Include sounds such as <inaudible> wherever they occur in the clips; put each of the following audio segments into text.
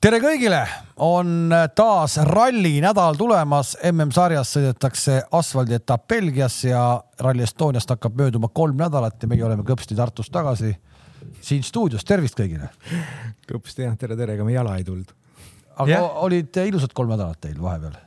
tere kõigile, on taas ralli nädal tulemas, MM-sarjas sõidetakse asfaldietapp Belgias ja Rally Estoniast hakkab mööduma kolm nädalat ja meie oleme kõpsti Tartus tagasi siin stuudios, tervist kõigile. kõpsti jah, tere, tere, ega me jala ei tulnud. aga yeah. olid ilusad kolm nädalat teil vahepeal?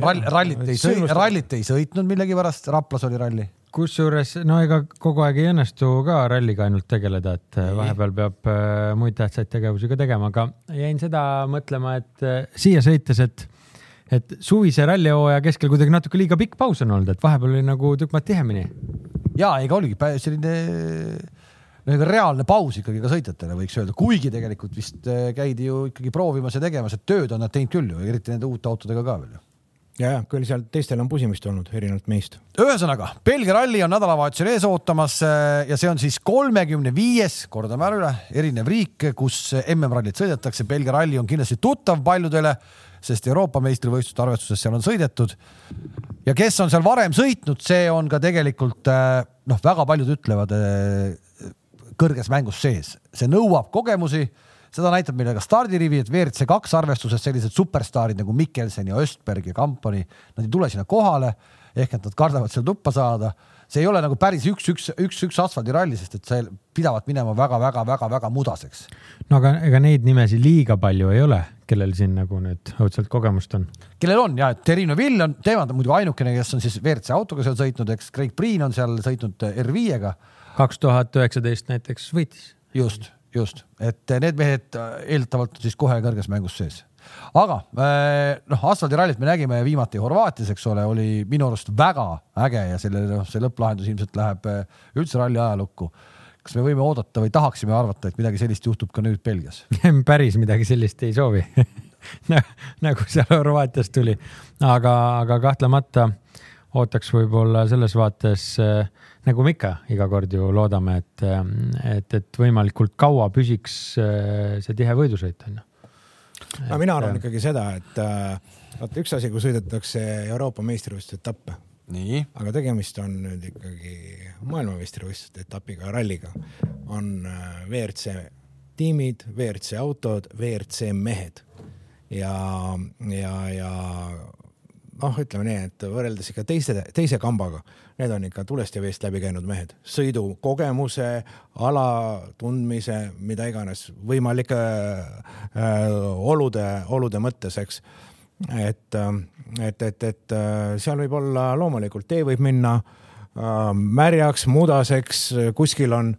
rall, rallit ei sõitnud, rallit ei sõitnud millegipärast, Raplas oli ralli kusjuures no ega kogu aeg ei õnnestu ka ralliga ainult tegeleda, et äh, vahepeal peab äh, muid tähtsaid tegevusi ka tegema, aga jäin seda mõtlema, et äh, siia sõites, et et suvise rallihooaja keskel kuidagi natuke liiga pikk paus on olnud, et vahepeal oli nagu tükk maad tihemini. ja ega oligi selline no reaalne paus ikkagi ka sõitjatele võiks öelda, kuigi tegelikult vist käidi ju ikkagi proovimas ja tegemas, et tööd on nad teinud küll ju, eriti nende uute autodega ka veel ju ja, ja küll seal teistel on pusimist olnud, erinevalt meist. ühesõnaga, Belgia ralli on nädalavahetusel ees ootamas äh, ja see on siis kolmekümne viies, kordame ära üle, erinev riik, kus MM-rallit sõidetakse. Belgia ralli on kindlasti tuttav paljudele, sest Euroopa meistrivõistluste arvestuses seal on sõidetud. ja kes on seal varem sõitnud, see on ka tegelikult äh, noh, väga paljud ütlevad äh, kõrges mängus sees, see nõuab kogemusi seda näitab meile ka stardirivi, et WRC kaks arvestuses sellised superstaarid nagu Mikkelsen ja Östberg ja Kampani, nad ei tule sinna kohale ehk et nad kardavad seal tuppa saada. see ei ole nagu päris üks-üks, üks-üks asfaldiralli, sest et see pidavat minema väga-väga-väga-väga mudaseks. no aga ega neid nimesid liiga palju ei ole, kellel siin nagu nüüd õudselt kogemust on? kellel on ja, et Terino Vill on, tema on muidugi ainukene, kes on siis WRC autoga seal sõitnud, eks Craig Priin on seal sõitnud R5-ga. kaks tuhat üheksateist näiteks võitis. just just, et need mehed eeldatavalt siis kohe kõrges mängus sees. aga eh, noh, asfaldirallit me nägime viimati Horvaatias, eks ole, oli minu arust väga äge ja selle, noh, see lõpplahendus ilmselt läheb eh, üldse ralli ajalukku. kas me võime oodata või tahaksime arvata, et midagi sellist juhtub ka nüüd Belgias <laughs> päris midagi sellist ei soovi <laughs> nagu seal Horvaatias tuli, aga, aga kahtlemata ootaks võib-olla selles vaates äh, nagu me ikka iga kord ju loodame, et, et, et võimalikult kaua püsiks äh, see tihe võidusõit on ju. aga mina arvan ikkagi seda, et vaata üks asi, kui sõidetakse Euroopa meistrivõistluste etappe. aga tegemist on nüüd ikkagi maailmameistrivõistluste etapiga, ralliga, on WRC tiimid, WRC autod, WRC mehed ja, ja, ja noh, ütleme nii, et võrreldes ikka teiste, teise kambaga, need on ikka tulest ja veest läbi käinud mehed, sõidukogemuse, ala tundmise, mida iganes, võimalike äh, olude, olude mõttes, eks. et, äh, et, et, et äh, seal võib olla loomulikult, tee võib minna äh, märjaks, mudaseks, kuskil on,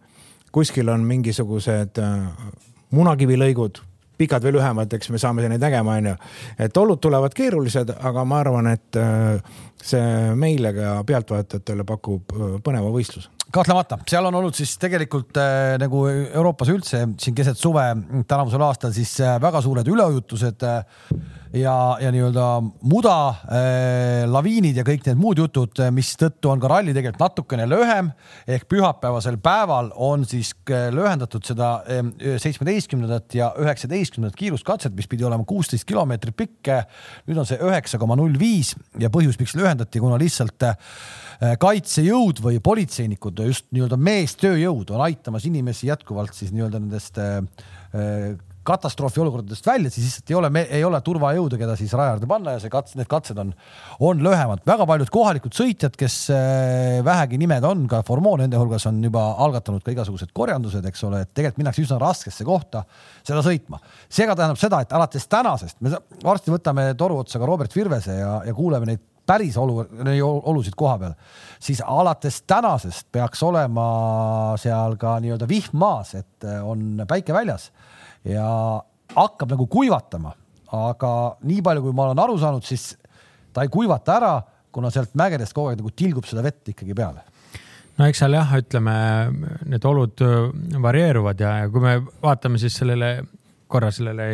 kuskil on mingisugused äh, munakivilõigud pikad või lühemad, eks me saame neid nägema, onju. et olud tulevad keerulised, aga ma arvan, et äh, see meile ka pealtvaatajatele pakub äh, põneva võistluse kahtlemata, seal on olnud siis tegelikult äh, nagu Euroopas üldse siin keset suve tänavusel aastal siis äh, väga suured üleujutused äh, ja, ja nii-öelda muda äh,, laviinid ja kõik need muud jutud, äh, mistõttu on ka ralli tegelikult natukene lühem ehk pühapäevasel päeval on siis äh, lühendatud seda seitsmeteistkümnendat ja üheksateistkümnendat kiiruskatset, mis pidi olema kuusteist kilomeetrit pikk. nüüd on see üheksa koma null viis ja põhjus, miks lühendati, kuna lihtsalt kaitsejõud või politseinikud, just nii-öelda meestööjõud on aitamas inimesi jätkuvalt siis nii-öelda nendest katastroofi olukordadest välja, siis lihtsalt ei ole, ei ole turvajõudu, keda siis raja äärde panna ja see kats, need katsed on, on lühemad. väga paljud kohalikud sõitjad, kes äh, vähegi nimed on, ka Formo nende hulgas on juba algatanud ka igasugused korjandused, eks ole, et tegelikult minnakse üsna raskesse kohta seda sõitma. seega tähendab seda, et alates tänasest me varsti võtame toru otsa ka Robert Virvese ja, ja kuuleme neid päris olu, olusid koha peal, siis alates tänasest peaks olema seal ka nii-öelda vihm maas, et äh, on päike väljas ja hakkab nagu kuivatama, aga nii palju, kui ma olen aru saanud, siis ta ei kuivata ära, kuna sealt mägedest kogu aeg nagu tilgub seda vett ikkagi peale. No eks seal jah, ütleme, need olud varieeruvad ja, ja kui me vaatame siis sellele korra sellele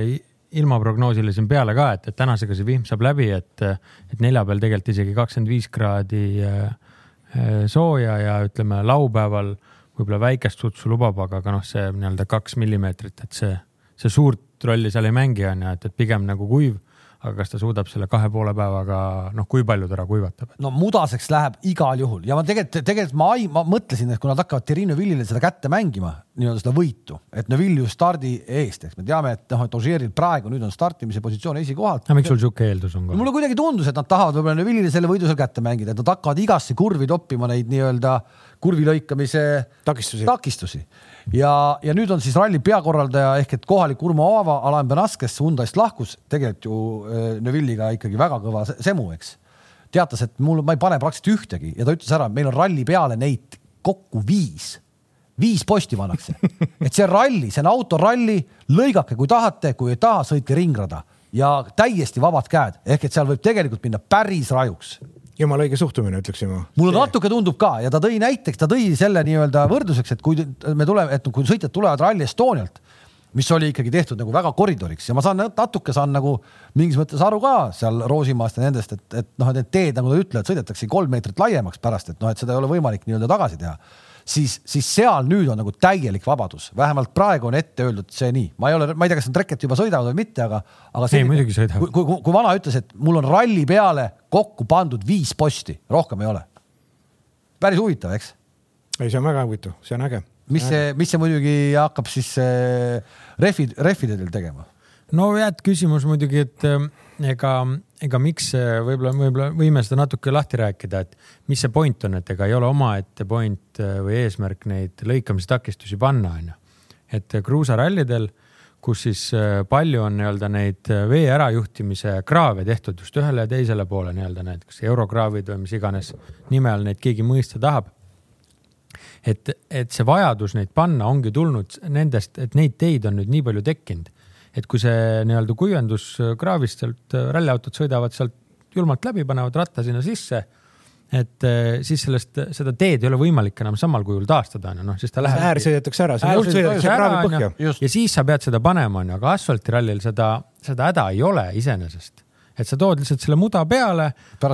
ilmaprognoosile siin peale ka, et, et tänasega see vihm saab läbi, et, et neljapäeval tegelikult isegi kakskümmend viis kraadi sooja ja ütleme laupäeval võib-olla väikest sutsu lubab, aga ka noh, see nii-öelda kaks millimeetrit, et see see suurt rolli seal ei mängi, on ju, et, et pigem nagu kuiv aga kas ta suudab selle kahe poole päevaga, noh, kui palju ta ära kuivatab? no mudaseks läheb igal juhul ja ma tegelikult, tegelikult ma, ma mõtlesin, et kui nad hakkavad Terrino Villile seda kätte mängima, nii-öelda seda võitu, et Neville ju stardi eest, eks me teame, et noh, et Ožeeril praegu nüüd on startimise positsioon esikohalt. no miks sul sihuke eeldus on? mulle kuidagi tundus, et nad tahavad võib-olla Neville'ile selle võidu seal kätte mängida, et nad hakkavad igasse kurvi toppima neid nii-öelda kurvi lõikamise takistusi, takistusi. Ja, ja nüüd on siis ralli peakorraldaja ehk et kohalik Urmo Aava, Alain Benas, kes Hyundai'st lahkus, tegelikult ju äh, Neville'iga ikkagi väga kõva semu, eks. teatas, et mul, ma ei pane praktiliselt ühtegi ja ta ütles ära, meil on ralli peale neid kokku viis. Viis posti pannakse, <laughs> et see ralli, see on autoralli, lõigake, kui tahate, kui ei taha, sõitke ringrada. Ja täiesti vabad käed, ehk et seal võib tegelikult minna päris rajuks jumala õige suhtumine, ütleksin ma. mulle natuke tundub ka ja ta tõi näiteks, ta tõi selle nii-öelda võrdluseks, et kui me tuleme, et kui sõitjad tulevad Rally Estonialt, mis oli ikkagi tehtud nagu väga koridoriks ja ma saan natuke saan nagu mingis mõttes aru ka seal Roosimaast ja nendest, et, et noh, et need teed, nagu ta ütleb, sõidetakse kolm meetrit laiemaks pärast, et noh, et seda ei ole võimalik nii-öelda tagasi teha siis, siis seal nüüd on nagu täielik vabadus, vähemalt praegu on ette öeldud see nii, ma ei ole, ma ei tea, kas nad reket juba sõidavad või mitte, aga, aga. ei, muidugi sõidavad. kui, kui, kui vana ütles, et mul on ralli peale kokku pandud viis posti, rohkem ei ole. päris huvitav, eks? ei, see on väga huvitav, see on äge. mis see, mis see muidugi hakkab siis äh, rehvid, rehvidel tegema? no et küsimus muidugi, et äh, ega, ega miks võib-olla, võib-olla võime seda natuke lahti rääkida, et mis see point on, et ega ei ole omaette point äh, või eesmärk neid lõikamistakistusi panna, onju. et kruusarallidel, kus siis palju on nii-öelda neid vee ärajuhtimise kraave tehtud just ühele ja teisele poole nii-öelda näiteks eurokraavid või mis iganes nime all neid keegi mõista tahab et, et see vajadus neid panna ongi tulnud nendest, et neid teid on nüüd nii palju tekkinud et kui see nii-öelda kuivenduskraavist sealt äh, ralliautod sõidavad sealt julmalt läbi, panevad ratta sinna sisse et äh, siis sellest, seda teed ei ole võimalik enam samal kujul taastada, onju, noh, siis ta läheb. äär sõidetakse ära, sinna juurde sõidetakse kraavi põhja. ja siis sa pead seda panema, onju, aga asfaltirallil seda, seda häda ei ole iseenesest et sa tood lihtsalt selle muda peale,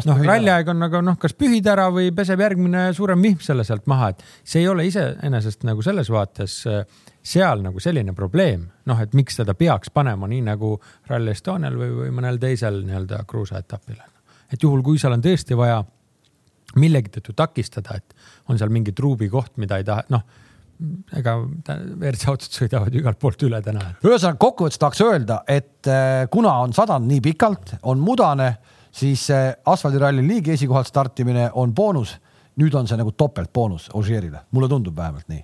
noh, ralliaeg on nagu noh, kas pühid ära või peseb järgmine suurem vihm selle sealt maha, et see ei ole iseenesest nagu selles vaates äh, seal nagu selline probleem, noh, et miks teda peaks panema nii nagu Rally Estonial või, või mõnel teisel nii-öelda kruusaetapil. et juhul, kui seal on tõesti vaja millegi tõttu takistada, et on seal mingi truubikoht, mida ei taha, noh ega WRC autod sõidavad ju igalt poolt üle täna. ühesõnaga kokkuvõttes tahaks öelda, et äh, kuna on sadanud nii pikalt, on mudane, siis äh, asfaldiralli liigi esikohalt startimine on boonus. nüüd on see nagu topeltboonus Ožeerile, mulle tundub vähemalt nii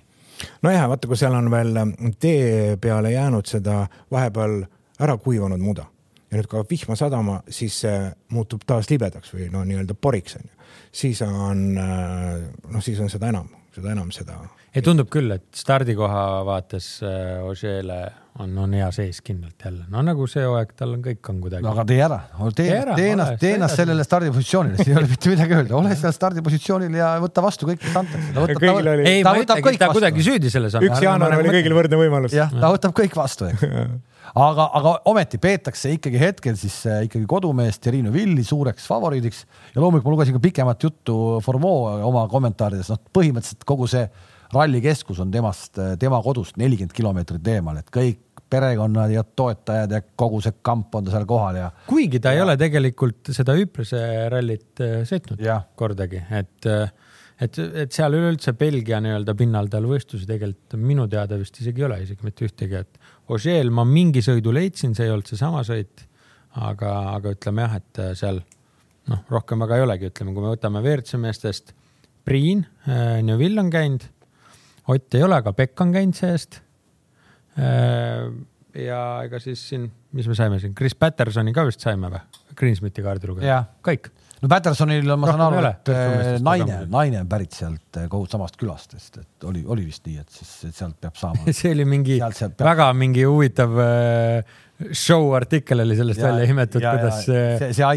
nojah, vaata, kui seal on veel tee peale jäänud seda vahepeal ära kuivanud muda ja nüüd kui vihma sadama, siis see muutub taas libedaks või no nii-öelda poriks onju. siis on noh, siis on seda enam, seda enam seda. ei tundub küll, et stardikoha vaates äh, Ožeele on, on hea sees kindlalt jälle, no nagu see hooaeg, tal on kõik on kuidagi. no aga tee ära, tee, tee ennast, tee ennast sellele stardipositsioonile, siin ei ole mitte midagi öelda, ole seal stardipositsioonil ja võta vastu kõik, mis antakse. kõigil oli. ei, ma ei ütlegi, et ta kuidagi süüdi selles on. üks jaanuar oli kõigil võrdne võimalus. jah, ta võtab kõik vastu, eks <laughs> aga, aga ometi peetakse ikkagi hetkel siis äh, ikkagi kodumeest Triinu Villi suureks favoriidiks ja loomulikult ma lugesin ka pikemat juttu Formeau oma kommentaarides, noh, põhimõtteliselt kogu see rallikeskus on temast, tema kodust nelikümmend kilomeetrit eemal, et kõik perekonnad ja toetajad ja kogu see kamp on ta seal kohal ja. kuigi ta ja. ei ole tegelikult seda Üpruse rallit äh, sõitnud ja. kordagi, et, äh, et, et seal üleüldse Belgia nii-öelda pinnal tal võistlusi tegelikult minu teada vist isegi ei ole, isegi mitte ühtegi, et Ožeel ma mingi sõidu leidsin, see ei olnud seesama sõit, aga, aga ütleme jah, et äh, seal noh, rohkem väga ei olegi, ütleme, kui me võtame WRC meestest, Priin, Neuvill on käinud Ott ei ole, aga Pekk on käinud seest. Äh, ja ega siis siin, mis me saime siin, Chris Pattersoni ka vist saime või? Greensmiti kaardi lugeja, kõik. No Pattersonil ma saan aru, et äh, naine, naine on pärit sealt äh, kogu samast külast, sest et oli, oli vist nii, et siis et sealt peab saama <laughs> see oli mingi peab... väga mingi huvitav äh, show artikkel oli sellest ja, välja imetud, kuidas,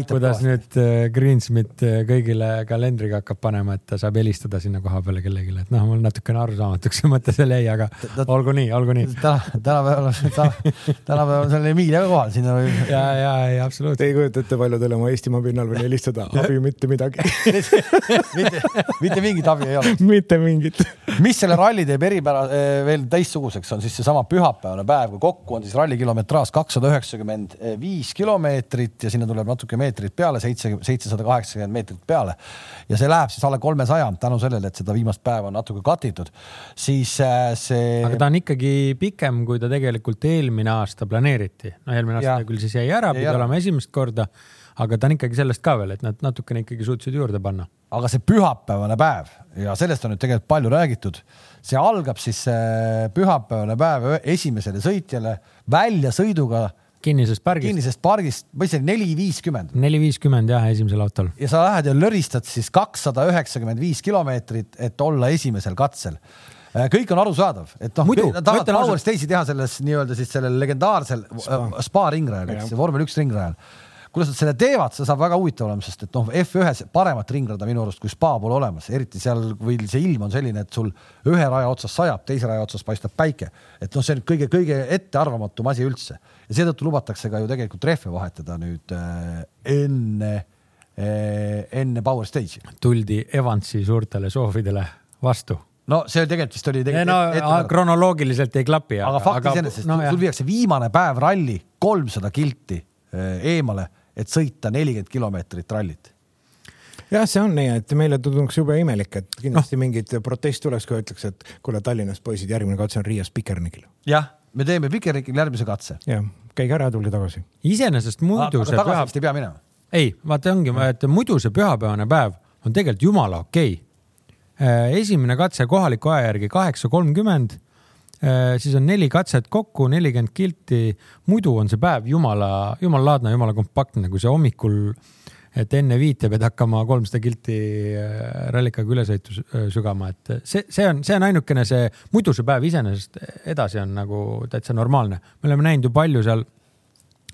kuidas nüüd äh, Greensmith äh, kõigile kalendriga hakkab panema, et ta saab helistada sinna koha peale kellelegi, et noh, mul natukene arusaamatuks <laughs> see mõte seal jäi, aga ta, olgu nii, olgu nii. tänapäeval, tänapäeval on seal Emilia ka kohal, sinna võib. <laughs> ja, ja, ja absoluutselt. ei kujuta ette, palju teil oma Eestimaa pinnal veel helistada abi mitte midagi <laughs> mitte, mitte mingit abi ei ole. mitte mingit. mis selle ralli teeb eripära eh, veel teistsuguseks, on siis seesama pühapäevane päev, kui kokku on siis ralli kilometraaž kakssada üheksakümmend viis kilomeetrit ja sinna tuleb natuke meetrit peale, seitse, seitsesada kaheksakümmend meetrit peale. ja see läheb siis alla kolmesaja tänu sellele, et seda viimast päeva on natuke katitud, siis eh, see. aga ta on ikkagi pikem, kui ta tegelikult eelmine aasta planeeriti. no eelmine aasta ja. küll siis jäi ära, pidi olema esimest korda aga ta on ikkagi sellest ka veel, et nad natukene ikkagi suutsid juurde panna. aga see pühapäevane päev ja sellest on nüüd tegelikult palju räägitud, see algab siis pühapäevane päev esimesele sõitjale väljasõiduga kinnisest pargist. kinnisest pargist, või see neli viiskümmend. neli viiskümmend jah, esimesel autol. ja sa lähed ja löristad siis kakssada üheksakümmend viis kilomeetrit, et olla esimesel katsel kõik on arusaadav, et noh, nad tahavad Power Stage'i teha selles nii-öelda siis sellel legendaarsel spa, spa ringrajal, eks, vormel üks ringrajal kuidas nad selle teevad, see saab väga huvitav olema, sest et noh, F1-s paremat ringrada minu arust kui spa pole olemas, eriti seal, kui see ilm on selline, et sul ühe raja otsas sajab, teise raja otsas paistab päike. et noh, see on kõige-kõige ettearvamatum asi üldse ja seetõttu lubatakse ka ju tegelikult rehve vahetada nüüd äh, enne äh,, enne Power Stage'i. tuldi Evansi suurtele soovidele vastu no see tegelikult vist oli tegelikult no, et, kronoloogiliselt ei klapi. aga fakt iseenesest, no, sul viiakse viimane päev ralli kolmsada kilti äh, eemale et sõita nelikümmend kilomeetrit rallit jah, see on nii, et meile tunduks jube imelik, et kindlasti no. mingit protesti tuleks, kui ütleks, et kuule, Tallinnas poisid, järgmine katse on Riias Pikernikil. jah, me teeme Pikernikil järgmise katse. jah, käige ära ja tulge tagasi. iseenesest muidu see püha. ei pea minema. ei, vaata ongi, et muidu see pühapäevane päev on tegelikult jumala okei okay.. Äh, esimene katse kohaliku aja järgi kaheksa kolmkümmend siis on neli katset kokku, nelikümmend kilti. muidu on see päev jumala, jumala-laadne, jumala kompaktne, kui sa hommikul, et enne viite pead hakkama kolmsada kilti äh, rallikaga ülesõitu äh, sügama, et see, see on, see on ainukene see, muidu see päev iseenesest edasi on nagu täitsa normaalne. me oleme näinud ju palju seal,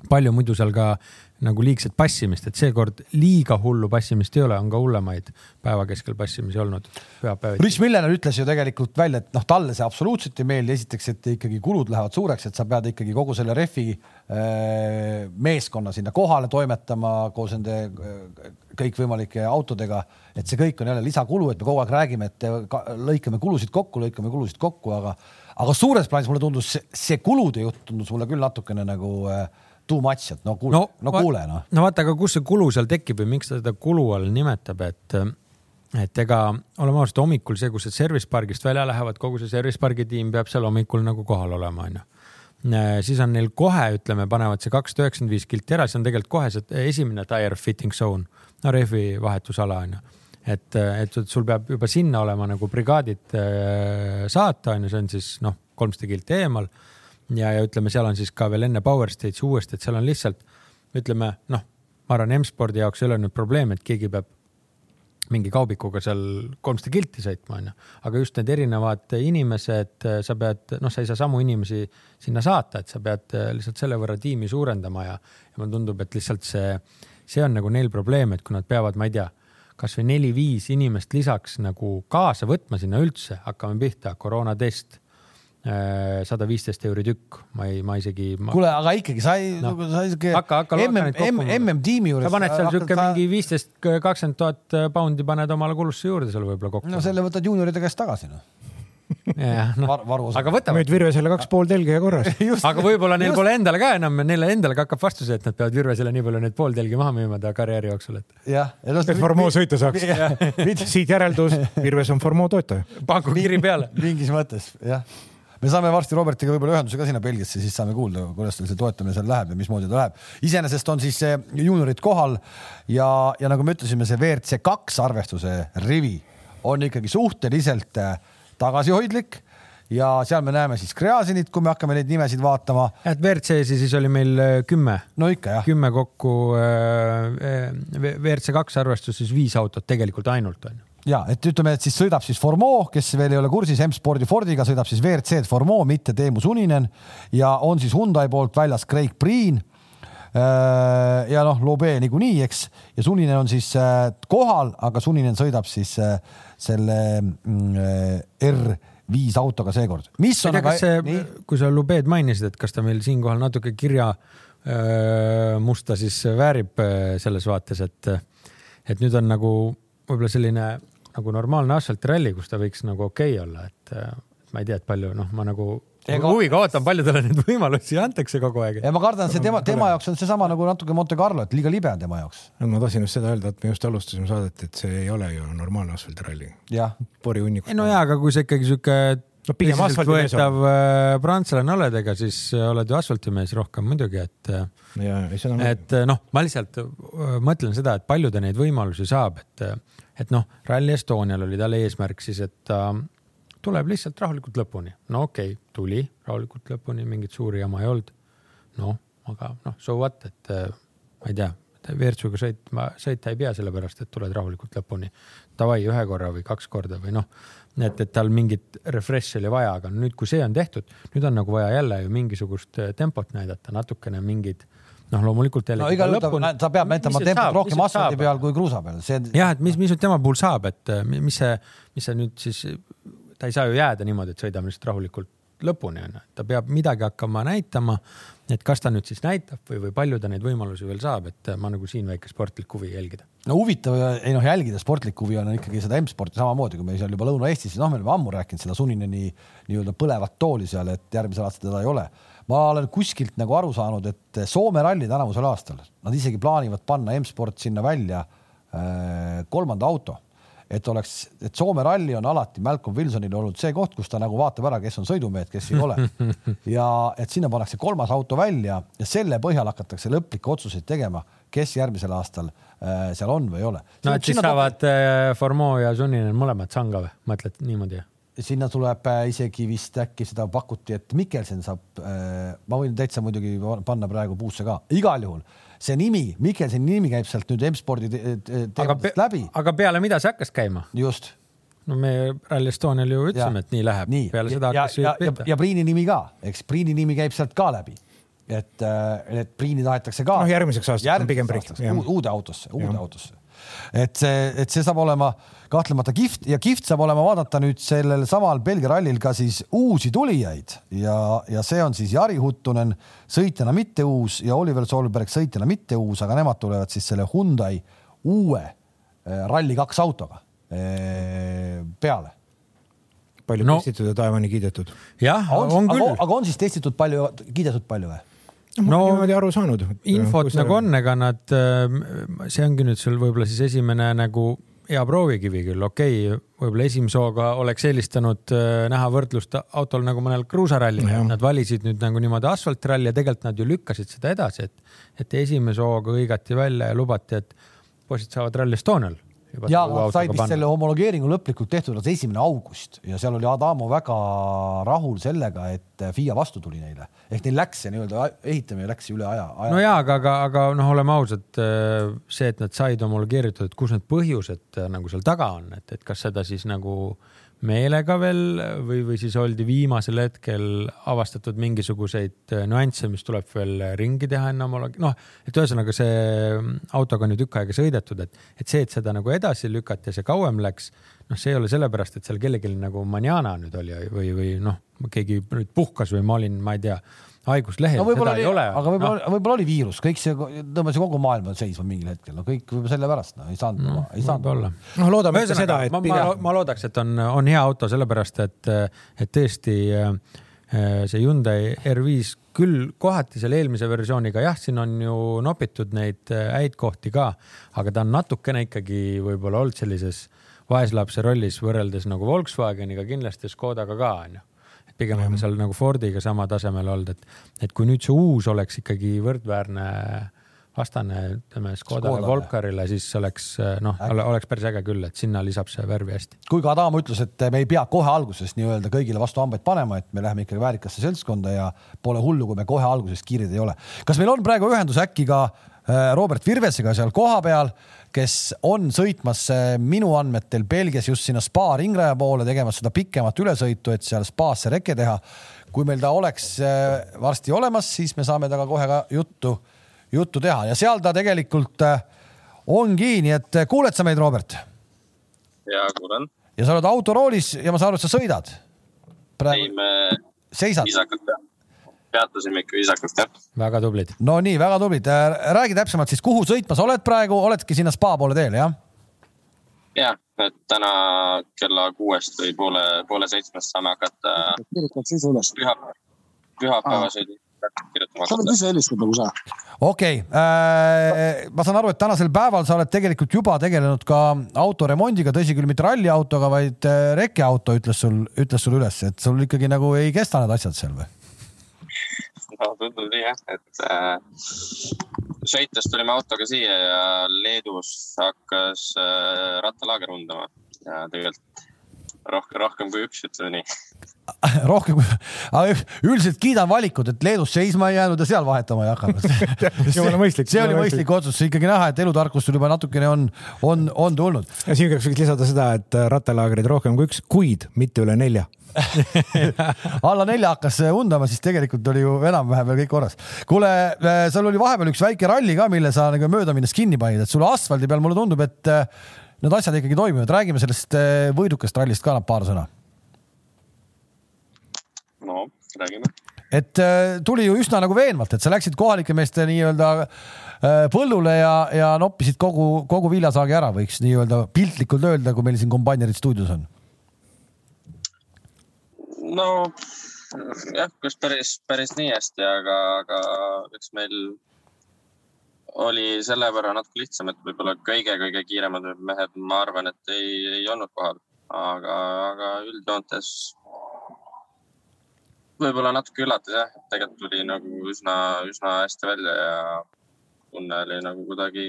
palju muidu seal ka nagu liigset passimist, et seekord liiga hullu passimist ei ole, on ka hullemaid päeva keskel passimisi olnud. Rich Millener ütles ju tegelikult välja, et noh, talle see absoluutselt ei meeldi, esiteks, et ikkagi kulud lähevad suureks, et sa pead ikkagi kogu selle rehvi äh, meeskonna sinna kohale toimetama koos nende äh, kõikvõimalike autodega, et see kõik on jälle lisakulu, et me kogu aeg räägime, et lõikame kulusid kokku, lõikame kulusid kokku, aga aga suures plaanis mulle tundus see, see kulude jutt tundus mulle küll natukene nagu äh, too much, et no kuule, no, no kuule noh. no vaata, aga kus see kulu seal tekib või miks ta seda kulu all nimetab, et, et ega oleme ausad, hommikul see, kus need service pargist välja lähevad, kogu see service pargi tiim peab seal hommikul nagu kohal olema, onju siis on neil kohe, ütleme, panevad see kakssada üheksakümmend viis kilti ära, see on tegelikult kohe see esimene tire fitting zone, no rehvi vahetusala onju. et, et sul peab juba sinna olema nagu brigaadid äh, saata, onju, see on siis noh, kolmsada kilti eemal ja, ja ütleme, seal on siis ka veel enne Power Stage'i uuesti, et seal on lihtsalt ütleme noh, ma arvan, M-spordi jaoks ei ole nüüd probleem, et keegi peab mingi kaubikuga seal kolmsada kilti sõitma, onju. aga just need erinevad inimesed, sa pead, noh, sa ei saa samu inimesi sinna saata, et sa pead lihtsalt selle võrra tiimi suurendama ja, ja mulle tundub, et lihtsalt see, see on nagu neil probleem, et kui nad peavad, ma ei tea, kasvõi neli-viis inimest lisaks nagu kaasa võtma sinna üldse, hakkame pihta, koroonatest sada viisteist euri tükk, ma ei, ma isegi ma.... kuule, aga ikkagi sa ei no., sa ei siuke. hakka, hakka. MM, MM tiimi juures. sa paned seal siuke ta... mingi viisteist, kakskümmend tuhat poundi paned omale kulusse juurde seal võib-olla kokku. no selle võtad juunioride käest tagasi noh jah, noh, aga võtame. nüüd Virvesele kaks pool telge ja korras <laughs> aga võib-olla neil just. pole endale ka enam, neile endale ka hakkab vastu see, et nad peavad Virvesele nii palju neid pool telgi maha müüma ta karjääri jooksul, et. jah. et Formeau sõita saaks. <laughs> siit järeldus, Virves on Formeau toetaja. pangu kiiri peale <laughs> mingis mõttes, jah me saame varsti Robertiga võib-olla ühenduse ka sinna Belgiasse, siis saame kuulda, kuidas tal see toetamine seal läheb ja mismoodi ta läheb. iseenesest on siis juuniorid kohal ja, ja nagu me ütlesime, see WRC kaks arvestuse rivi on ikkagi suhteliselt äh, tagasihoidlik ja seal me näeme siis Gräzinit, kui me hakkame neid nimesid vaatama. et WRC-si siis oli meil äh, kümme. no ikka jah. kümme kokku äh, WRC kaks arvestus siis viis autot tegelikult ainult on ju ja et ütleme, et siis sõidab siis Formeau, kes veel ei ole kursis M-spordi Fordiga, sõidab siis WRC-d Formeau, mitte Teemu Suninen ja on siis Hyundai poolt väljas Craig Priin. Äh, ja noh, Lobe niikuinii, eks, ja Suninen on siis äh, kohal, aga Suninen sõidab siis äh, selle mm, R5 autoga seekord. mis on aga. kui sa Lubed mainisid, et kas ta meil siinkohal natuke kirja musta siis väärib selles vaates, et et nüüd on nagu võib-olla selline nagu normaalne asfaltiralli, kus ta võiks nagu okei okay olla, et ma ei tea, et palju noh, ma nagu Ega... huviga ootan, paljudele neid <laughs> võimalusi antakse kogu aeg. ja ma kardan, see tema, tema jaoks on seesama nagu natuke Monte Carlo, et liiga libe on tema jaoks. ma tahtsin just seda öelda, et me just alustasime saadet, et see ei ole ju normaalne asfaltiralli. porihunnikuga. no jaa, aga kui sa ikkagi sihuke no pigem asfaltivõetav äh, prantslane oled, ega siis äh, oled ju asfaltimees rohkem muidugi, et. Äh, et noh, ma lihtsalt mõtlen seda, et palju ta neid võimalusi saab, et, et noh, Rally Estonial oli tal eesmärk siis, et ta tuleb lihtsalt rahulikult lõpuni. no okei okay,, tuli rahulikult lõpuni, mingit suuri jama ei olnud. noh, aga noh, so what, et äh, ma ei tea, WRC-ga sõitma, sõita ei pea sellepärast, et tuled rahulikult lõpuni. Davai ühe korra või kaks korda või noh, et, et tal mingit refresh'i oli vaja, aga nüüd, kui see on tehtud, nüüd on nagu vaja jälle ju mingisugust äh, tempot näidata, natukene mingid noh, loomulikult jälle. no igal juhul ta peab näitama tempot rohkem asfaldi peal kui kruusa peal. jah, et mis, mis nüüd tema puhul saab, et äh, mis see, mis see nüüd siis ta ei saa ju jääda niimoodi, et sõidame lihtsalt rahulikult lõpuni onju, ta peab midagi hakkama näitama. et kas ta nüüd siis näitab või, või palju ta neid võimalusi veel saab, et ma nagu siin väike sportlik huvi jälgida. no huvitav, ei noh, jälgida sportlik huvi on ikkagi seda M-sporti samamoodi, kui me seal juba Lõuna-Eestis, noh, me oleme ammu rääkinud seda Sunineni nii-öelda põlevat tooli seal, et järgmisel aastal teda ei ole. Ma olen kuskilt nagu aru saanud, et Soome ralli tänavusel aastal, nad isegi plaanivad panna M-sport sinna välja äh, kolmanda auto et oleks, et Soome ralli on alati Malcolm Wilsonil olnud see koht, kus ta nagu vaatab ära, kes on sõidumehed, kes ei ole. <laughs> ja et sinna pannakse kolmas auto välja ja selle põhjal hakatakse lõplikke otsuseid tegema, kes järgmisel aastal äh, seal on või ei ole. no et siis saavad äh, Formeau ja Sunninen mõlemad sanga või, mõtled niimoodi? Sinna tuleb äh, isegi vist äkki seda pakuti, et Mikkelsen saab äh,, ma võin täitsa muidugi panna praegu puusse ka, igal juhul see nimi, Mikkelsoni nimi käib sealt nüüd M-spordi teemadest läbi. aga peale mida see hakkas käima? just. no me Rally Estonial ju ütlesime, et nii läheb. peale seda hakkas ja, ja, ja, ja Priini nimi ka, eks Priini nimi käib sealt ka läbi et, äh, et Priini tahetakse ka. noh, järgmiseks aastaks on pigem Priit. uude autosse, uude autosse et see, et see saab olema kahtlemata kihvt ja kihvt saab olema vaadata nüüd sellel samal Belgia rallil ka siis uusi tulijaid ja, ja see on siis Jari Huttunen sõitjana mitte uus ja Oliver Solberg sõitjana mitte uus, aga nemad tulevad siis selle Hyundai uue äh, Rally2 autoga äh, peale palju no. testitud ja taevani kiidetud. jah, on küll. aga on siis testitud palju, kiidetud palju või? No niimoodi aru saanud. infot nagu on, ega nad, äh, see ongi nüüd sul võib-olla siis esimene nagu hea proovikivi küll, okei okay,, võib-olla esimese hooga oleks eelistanud äh, näha võrdlust autol nagu mõnel kruusarallil no,, nad valisid nüüd nagu niimoodi asfaltralli ja tegelikult nad ju lükkasid seda edasi, et, et esimese hooga hõigati välja ja lubati, et poisid saavad Rally Estonial ja nad said vist selle homologeeringu lõplikult tehtud alles esimene august ja seal oli Adamo väga rahul sellega, et FIA vastu tuli neile. Ehk neil läks see nii-öelda ehitamine läks üle aja, aja.. no ja, aga, aga, aga noh, oleme ausad, see, et nad said homologeeritud, et kus need põhjused nagu seal taga on, et, et kas seda siis nagu äh, meelega veel või, või siis oldi viimasel hetkel avastatud mingisuguseid äh, nüansse, mis tuleb veel ringi teha enne homoloog-, noh, et ühesõnaga see mm, autoga on ju tükk aega sõidetud, et, et see, et seda nagu edasi lükati ja see kauem läks, noh, see ei ole sellepärast, et seal kellelgi nagu manjana nüüd oli või, või noh, keegi nüüd puhkas või ma olin, ma ei tea haiguslehel no, seda oli, ei ole. aga võib-olla no., võib-olla oli viirus, kõik see tõmbas ju kogu maailma seisma mingil hetkel, no kõik võib-olla sellepärast, no ei saanud no,, ei saanud olla. noh, loodame ikka seda, et. ma, ma, ma loodaks, et on, on hea auto, sellepärast et, et tõesti äh, see Hyundai R5 küll kohati selle eelmise versiooniga, jah, siin on ju nopitud neid äh, häid kohti ka, aga ta on natukene ikkagi võib-olla olnud sellises vaeslapse rollis võrreldes nagu Volkswageniga, kindlasti Škodaga ka onju pigem on seal nagu Fordiga sama tasemel olnud, et, et kui nüüd see uus oleks ikkagi võrdväärne vastane, ütleme Škoda Volkarile, siis oleks noh, oleks päris äge küll, et sinna lisab see värvi hästi. kuigi Adamo ütles, et me ei pea kohe alguses nii-öelda kõigile vastu hambaid panema, et me läheme ikkagi väärikasse seltskonda ja pole hullu, kui me kohe alguses kiired ei ole. kas meil on praegu ühendus äkki ka äh, Robert Virvesega seal kohapeal? Kes on sõitmas minu andmetel Belgias just sinna spa ringraja poole, tegemas seda pikemat ülesõitu, et seal spaasse reke teha. kui meil ta oleks äh, varsti olemas, siis me saame temaga kohe ka juttu, juttu teha ja seal ta tegelikult äh, ongi, nii et kuuled sa meid, Robert? ja kuulen. ja sa oled autoroolis ja ma saan aru, et sa sõidad? ei, me seisad? viisakalt jah peatusime ikka viisakalt, jah. väga tublid. no nii, väga tublid. Äh, räägi täpsemalt siis, kuhu sõitmas oled praegu, oledki sinna spa poole teel, jah? jah, et täna kella kuuest või poole, poole seitsmest saame hakata. kirjutad siis üles? püha, pühapäevaseid kirjutama. sa võid ise helistada, kui sa. okei okay. äh,, ma saan aru, et tänasel päeval sa oled tegelikult juba tegelenud ka autoremondiga, tõsi küll, mitte ralliautoga, vaid äh, rekeauto ütles sul, ütles sul üles, et sul ikkagi nagu ei kesta need asjad seal või? No tundub nii jah, et äh, sõites tulime autoga siia ja Leedus hakkas äh, rattalaager undama ja tegelikult rohkem, rohkem kui üks, ütleme nii <laughs> rohkem kui, aga üldiselt kiidan valikut, et Leedus seisma ei jäänud ja seal vahetama ei hakanud <laughs> jumala mõistlik. see oli mõistlik otsus, ikkagi näha, et elutarkust sul juba natukene on, on, on tulnud. ja siinkohal võiks lisada seda, et rattalaagrid rohkem kui üks, kuid mitte üle nelja <laughs> alla nelja hakkas undama, siis tegelikult oli ju enam-vähem veel kõik korras. kuule, äh, seal oli vahepeal üks väike ralli ka, mille sa nagu mööda minnes kinni panid, et sulle asfaldi peal mulle tundub, et äh, need asjad ikkagi toimivad. räägime sellest äh, võidukast rallist ka paar sõna. no räägime. et tuli ju üsna nagu veenvalt, et sa läksid kohalike meeste nii-öelda põllule ja, ja noppisid kogu, kogu viljasaagi ära, võiks nii-öelda piltlikult öelda, kui meil siin kombainerid stuudios on no jah, kas päris, päris nii hästi, aga, aga eks meil oli selle võrra natuke lihtsam, et võib-olla kõige-kõige kiiremad mehed, ma arvan, et ei, ei olnud kohal, aga, aga üldjoontes võib-olla natuke üllatas jah, et tegelikult tuli nagu üsna, üsna hästi välja ja tunne oli nagu kuidagi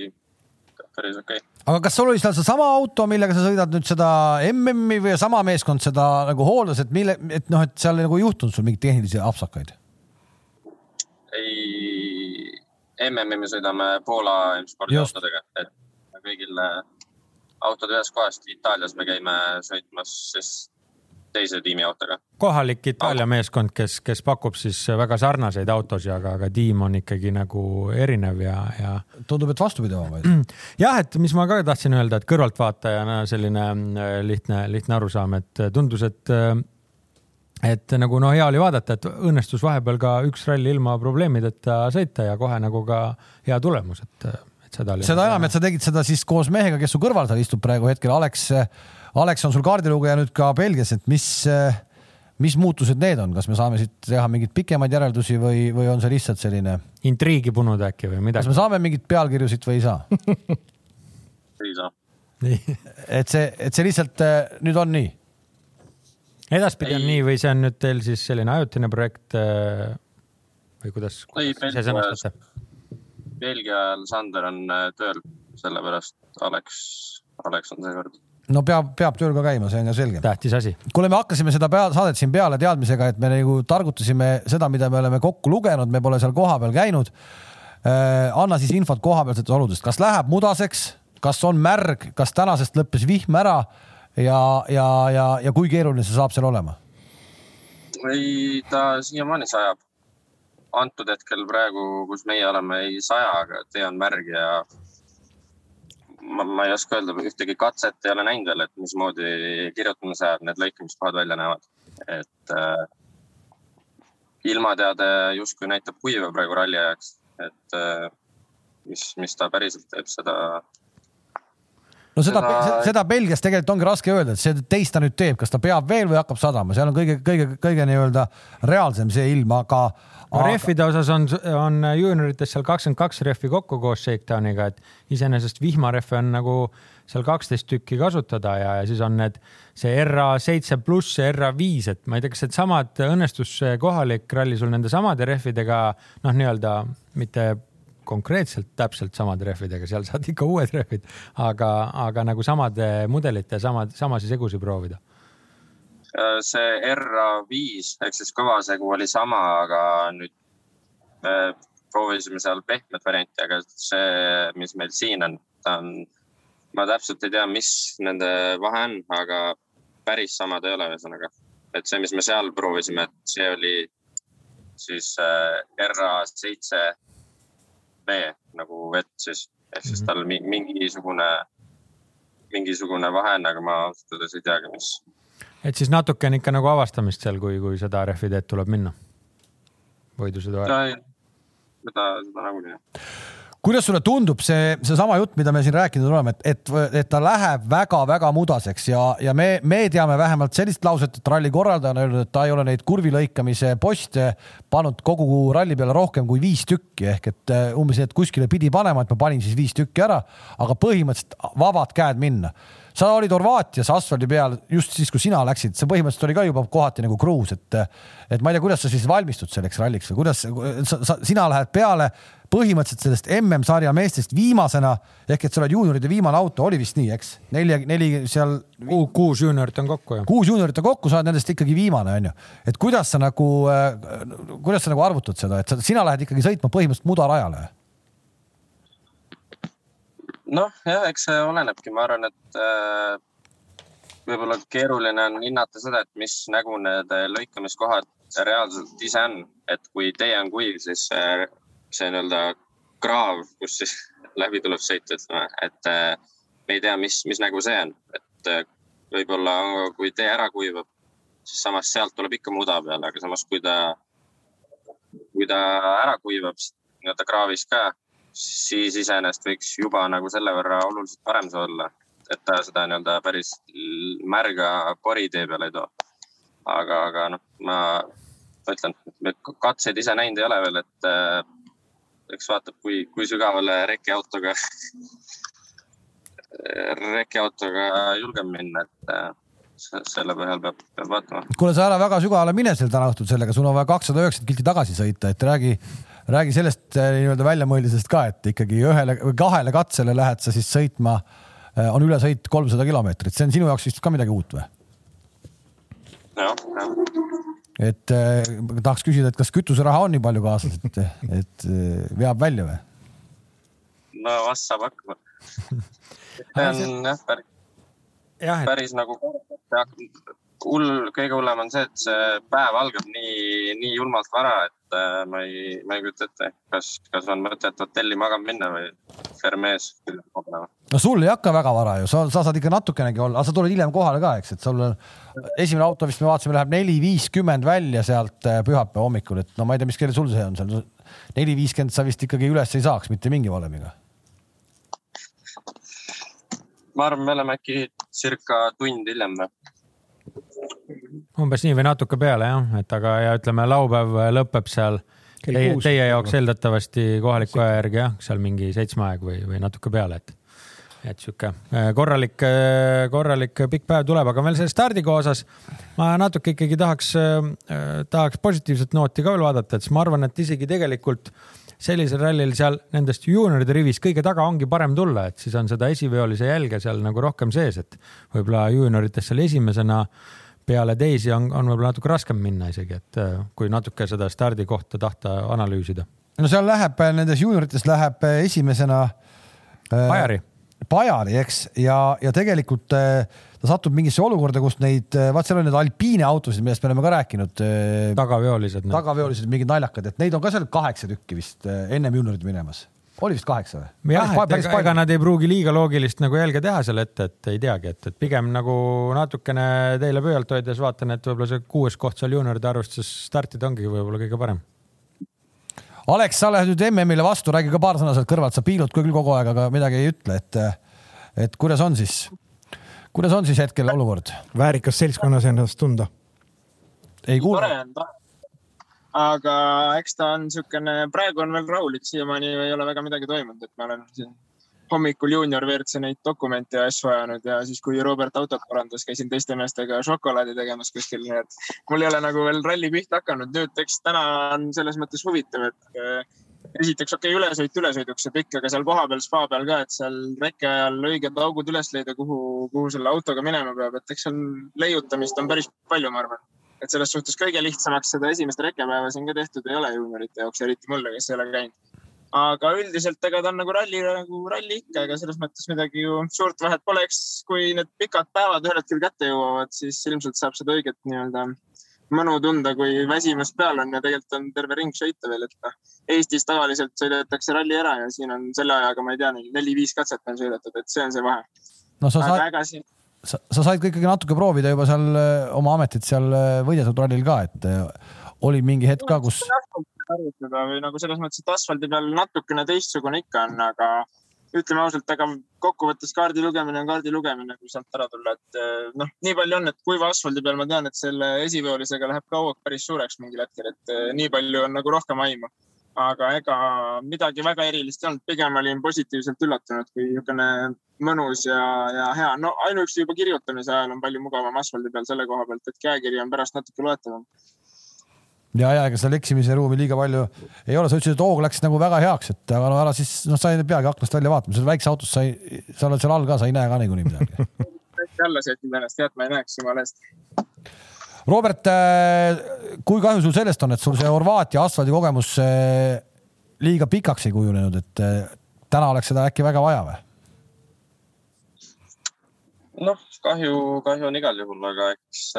päris okei okay. aga kas sul oli seal seesama auto, millega sa sõidad nüüd seda MM-i või sama meeskond seda nagu hooldas, et mille, et noh, et seal nagu ei juhtunud sul mingeid tehnilisi apsakaid? ei, MM-i me sõidame Poola M-spordiautodega, et kõigil autod ühest kohast. Itaalias me käime sõitmas siis teise tiimi autoga. kohalik Itaalia meeskond, kes, kes pakub siis väga sarnaseid autosid, aga, aga tiim on ikkagi nagu erinev ja, ja. tundub, et vastupidavam vaid. <clears throat> jah, et mis ma ka tahtsin öelda, et kõrvaltvaatajana selline äh, lihtne, lihtne arusaam, et tundus, et äh, et nagu no hea oli vaadata, et õnnestus vahepeal ka üks ralli ilma probleemideta sõita ja kohe nagu ka hea tulemus, et, et seda oli. seda enam, et sa tegid seda siis koos mehega, kes su kõrval seal istub praegu hetkel, Alex Alex on sul kaardilugeja nüüd ka Belgias, et mis, mis muutused need on, kas me saame siit teha mingeid pikemaid järeldusi või, või on see lihtsalt selline? intriigi punud äkki või midagi? kas me saame mingeid pealkirju siit või ei saa ei saa. et see, et see lihtsalt äh, nüüd on nii? Edaspidi ei. on nii või see on nüüd teil siis selline ajutine projekt äh, või kuidas, kuidas ise sõnastate? Belgia Sander on äh, tööl, sellepärast Alex, Alex on seekord no peab, peab tööl ka käima, see on ka selge. tähtis asi. kuule, me hakkasime seda pea, saadet siin peale teadmisega, et me nagu targutasime seda, mida me oleme kokku lugenud, me pole seal kohapeal käinud äh,. anna siis infot kohapealsetest oludest, kas läheb mudaseks, kas on märg, kas tänasest lõppes vihm ära ja, ja, ja, ja kui keeruline see saab seal olema? ei, ta siiamaani sajab. antud hetkel praegu, kus meie oleme, ei saja, aga tee on märg ja ma, ma ei oska öelda, ühtegi katset ei ole näinud veel, et mismoodi kirjutamise ajal need lõikamiskohad välja näevad. et äh, ilmateade justkui näitab kuiva praegu ralli ajaks, et äh, mis, mis ta päriselt teeb, seda no seda, seda, seda Belgias tegelikult ongi raske öelda, et see teist ta nüüd teeb, kas ta peab veel või hakkab sadama, seal on kõige, kõige, kõige nii-öelda reaalsem see ilm, aga, aga.... rehvide osas on, on juuniorites seal kakskümmend kaks rehvi kokku koos Shakedowniga, et iseenesest vihmarehve on nagu seal kaksteist tükki kasutada ja, ja siis on need, see RA seitse pluss ja RA viis, et ma ei tea, kas need samad õnnestus kohalik ralli sul nende samade rehvidega noh, nii-öelda mitte konkreetselt täpselt samade rehvidega, seal saad ikka uued rehvid, aga, aga nagu samade mudelite, samad, samasid segusid proovida. Äh, see RA5 ehk siis kõvasegu oli sama, aga nüüd me proovisime seal pehmet varianti, aga see, mis meil siin on, ta on, ma täpselt ei tea, mis nende vahe on, aga päris samad ei ole, ühesõnaga. et see, mis me seal proovisime, et see oli siis äh, RA7 vee nagu vett siis, ehk siis mhm. tal mingisugune, mingisugune vahe on, aga ma ausalt öeldes ei teagi, mis. et siis natuke on ikka nagu avastamist seal, kui, kui seda rehvi teed tuleb minna? võidusõidu ajal? seda, seda nagunii jah kuidas sulle tundub see, seesama jutt, mida me siin rääkinud oleme, et, et, et ta läheb väga-väga mudaseks ja, ja me, me teame vähemalt sellist lauset, et ralli korraldaja on öelnud, et ta ei ole neid kurvi lõikamise poste pannud kogu ralli peale rohkem kui viis tükki. Ehk et äh, umbes et kuskile pidi panema, et ma panin siis viis tükki ära, aga põhimõtteliselt vabad käed minna. Sa olid Horvaatias asfaldi peal just siis, kui sina läksid, see põhimõtteliselt oli ka juba kohati nagu kruus, et, et ma ei tea, kuidas sa siis valmistud selleks ralliks või kuidas sa, sa, sina lähed peale põhimõtteliselt sellest MM-sarja meestest viimasena ehk et sa oled juunioride viimane auto, oli vist nii, eks? neli, neli seal. kuus juuniorit on kokku ju. kuus juuniorit on kokku, sa oled nendest ikkagi viimane, onju. et kuidas sa nagu, kuidas sa nagu arvutad seda, et sa, sina lähed ikkagi sõitma põhimõtteliselt mudarajale? noh, jah, eks see olenebki, ma arvan, et äh, võib-olla keeruline on hinnata seda, et mis nägu need lõikamiskohad reaalselt ise on, et kui tee on kuiv, siis see, nii-öelda kraav, kus siis <laughs> läbi tuleb sõita, ütleme, et äh, me ei tea, mis, mis nägu see on, et äh, võib-olla kui tee ära kuivab, siis samas sealt tuleb ikka muda peale, aga samas kui ta, kui ta ära kuivab nii-öelda kraavis ka, siis iseenesest võiks juba nagu selle võrra oluliselt parem see olla, et ta seda nii-öelda päris märga pori tee peale ei too. aga, aga noh, ma, ma ütlen, katseid ise näinud ei ole veel, et äh, eks vaatab, kui, kui sügavale rekiautoga rekiautoga julgem minna, et äh, selle põhjal peab, peab vaatama. kuule, sa ära väga sügavale mine seal täna õhtul sellega, sul on vaja kakssada üheksakümmend kilti tagasi sõita, et räägi räägi sellest äh, nii-öelda väljamõeldisest ka, et ikkagi ühele või kahele katsele lähed sa siis sõitma, äh, on ülesõit kolmsada kilomeetrit, see on sinu jaoks vist ka midagi uut või? jah, jah. Et eh, tahaks küsida, et kas kütuseraha on nii palju kaasas, et, <laughs> et veab välja või? no vast saab hakkama. <laughs> see on jah, päris, jah, et... päris nagu hull, kõige hullem on see, et see päev algab nii, nii julmalt vara, et et ma ei, ma ei kujuta ette, kas, kas on mõtet hotelli magama minna või Fermees kogunema. no sul ei hakka väga vara ju, sa, sa saad ikka natukenegi olla, aga sa tuled hiljem kohale ka, eks, et sul on esimene auto vist me vaatasime, läheb neli viiskümmend välja sealt äh, pühapäeva hommikul, et no ma ei tea, mis kell sul see on seal, neli viiskümmend sa vist ikkagi üles ei saaks mitte mingi valemiga. ma arvan, me oleme äkki circa tund hiljem või umbes nii või natuke peale jah, et aga ja ütleme, laupäev lõpeb seal teie, teie jaoks eeldatavasti kohaliku aja järgi jah, seal mingi seitsme aeg või, või natuke peale, et et sihuke äh, korralik, äh, korralik pikk päev tuleb, aga veel selle stardikoha osas ma natuke ikkagi tahaks, äh, tahaks positiivset nooti ka veel vaadata, et siis ma arvan, et isegi tegelikult sellisel rallil seal nendest juunioride rivis kõige taga ongi parem tulla, et siis on seda esiveolise jälge seal nagu rohkem sees, et võib-olla juunioritest seal esimesena äh, peale teisi on, on võib-olla natuke raskem minna isegi, et äh, kui natuke seda stardikohta tahta analüüsida. no seal läheb, nendes juuniorites läheb äh, esimesena äh,. Pajari. Pajari, eks, ja, ja tegelikult äh, ta satub mingisse olukorda, kus neid, äh, vaat seal on need alpiine autosid, millest me oleme ka rääkinud tagaveolised. tagaveolised, mingid naljakad, et neid on ka seal kaheksa tükki vist ennem juuniorid minemas oli vist kaheksa või? jah, et ega, ega nad ei pruugi liiga loogilist nagu jälge teha seal ette, et ei teagi, et, et pigem nagu natukene teile pöialt hoides vaatan, et võib-olla see kuues koht seal juunioride arvestuses startida ongi võib-olla kõige parem. Alex, sa lähed nüüd MM-ile vastu, räägi ka paar sõna sealt kõrvalt, sa piilud küll kogu aeg, aga midagi ei ütle, et, et kuidas on siis, kuidas on siis hetkel olukord? väärikas seltskonnas ennast tunda. ei kuule aga eks ta on niisugune, praegu on veel rahulik, siiamaani ei ole väga midagi toimunud, et ma olen siin hommikul juunior WRC neid dokumente ja asju ajanud ja siis, kui Robert autot parandas, käisin teiste meestega šokolaadi tegemas kuskil, nii et mul ei ole nagu veel ralli pihta hakanud. nüüd eks täna on selles mõttes huvitav, et äh, esiteks okei okay,, ülesõit ülesõiduks ja pikk, aga seal kohapeal spa peal ka, et seal reke ajal õiged augud üles leida, kuhu, kuhu selle autoga minema peab, et eks seal leiutamist on päris palju, ma arvan et selles suhtes kõige lihtsamaks seda esimest rekepäeva siin ka tehtud ei ole juuniorite jaoks, eriti mulle, kes ei ole käinud. aga üldiselt, ega ta on nagu ralli, nagu ralli ikka, ega selles mõttes midagi ju suurt vahet pole, eks kui need pikad päevad ühel hetkel kätte jõuavad, siis ilmselt saab seda õiget nii-öelda mõnu tunda, kui väsimus peal on ja tegelikult on terve ring sõita veel, et noh, Eestis tavaliselt sõidetakse ralli ära ja siin on selle ajaga, ma ei tea, neli-viis katset on sõidetud, et see on see vahe. no sa saad, sa, sa said ka ikkagi natuke proovida juba seal äh, oma ametit seal võidetud rallil ka, et äh, oli mingi hetk ka, kus. arvutada või nagu selles mõttes, et asfaldi peal natukene teistsugune ikka on, aga ütleme ausalt, aga kokkuvõttes kaardi lugemine on kaardi lugemine, kui sealt ära tulla, et eh, noh, nii palju on, et kuiva asfaldi peal ma tean, et selle esivõolisega läheb ka hoog päris suureks mingil hetkel, et eh, nii palju on nagu rohkem aimu. Aga ega midagi väga erilist ei olnud, pigem olin positiivselt üllatunud, kui niisugune mõnus ja, ja hea. no ainuüksi juba kirjutamise ajal on palju mugavam asfaldi peal selle koha pealt, et käekiri on pärast natuke loetavam ja, ja ega seal eksimise ruumi liiga palju ei ole, sa ütlesid, et hoog läks nagu väga heaks, et aga no ära siis, noh, sa ei peagi aknast välja vaatama, seal väikse autos sa ei, sa oled seal all ka, sa ei näe ka niikuinii midagi. <laughs> jälle sätid ennast, tead, ma ei näeks jumala eest. Robert, äh, kui kahju sul sellest on, et sul see Horvaatia asfaldikogemus äh, liiga pikaks ei kujunenud, et äh, täna oleks seda äkki väga vaja või? noh, kahju, kahju on igal juhul, aga eks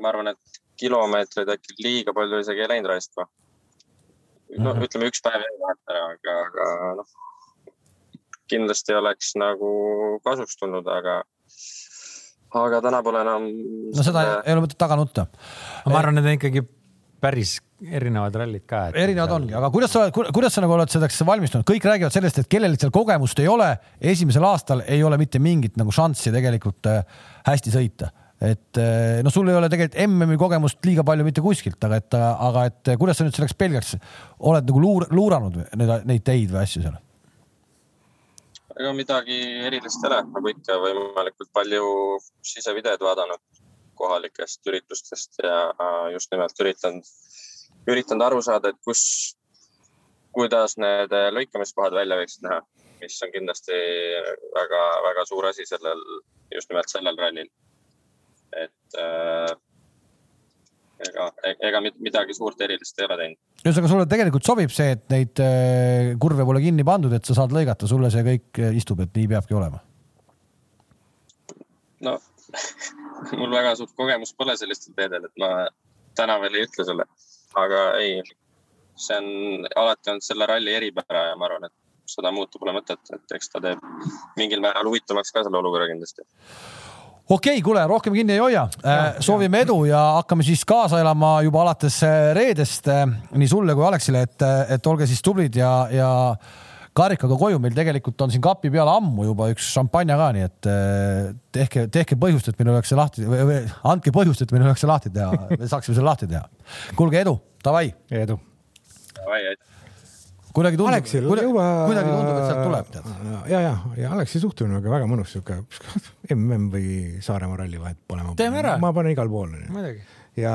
ma arvan, et kilomeetreid äkki liiga palju isegi ei läinud raiskama. no mm -hmm. ütleme üks päev jäi vahelt ära, aga, aga noh, kindlasti oleks nagu kasuks tulnud, aga, aga täna pole enam. no seda ei ole mõtet taga nutta. ma arvan, need on ikkagi päris erinevad rallid ka. erinevad seal... ongi, aga kuidas sa, kuidas sa nagu oled selleks valmistunud, kõik räägivad sellest, et kellel seal kogemust ei ole, esimesel aastal ei ole mitte mingit nagu šanssi tegelikult äh, hästi sõita et eh, no sul ei ole tegelikult MM-i kogemust liiga palju mitte kuskilt, aga et, aga et kuidas sa nüüd selleks Belgiaks oled nagu luur, luuranud neid, neid teid või asju seal? Ega midagi erilist ei ole, nagu ikka võimalikult palju sisevideod vaadanud kohalikest üritustest ja just nimelt üritanud, üritanud aru saada, et kus, kuidas need lõikamiskohad välja võiksid näha, mis on kindlasti väga-väga suur asi sellel, just nimelt sellel rallil. Et äh, ega, ega midagi suurt erilist ei ole teinud. ühesõnaga, sulle tegelikult sobib see, et neid äh, kurve pole kinni pandud, et sa saad lõigata, sulle see kõik äh, istub, et nii peabki olema? no <laughs> mul väga suurt kogemust pole sellistel teedel, et ma täna veel ei ütle sulle, aga ei, see on alati olnud selle ralli eripära ja ma arvan, et seda muuta pole mõtet, et eks ta teeb mingil määral huvitavaks ka selle olukorra kindlasti okei okay,, kuule, rohkem kinni ei hoia. Äh, soovime edu ja hakkame siis kaasa elama juba alates äh, reedest äh, nii sulle kui Alexile, et, et olge siis tublid ja, ja karikaga koju, meil tegelikult on siin kapi peal ammu juba üks šampanja ka, nii et tehke, tehke põhjust, et meil oleks see lahti või, või andke põhjust, et meil oleks see lahti teha, me saaksime selle lahti teha. kuulge, edu, davai. edu. davai, aitäh kuidagi tundub, kuidagi, juba... kuidagi tundub, et sealt tuleb, tead. ja, ja, ja Aleksi suhtumine on ka väga mõnus, sihuke mm <laughs> või Saaremaa ralli vahet pole. teeme ära. ma panen igal pool. ja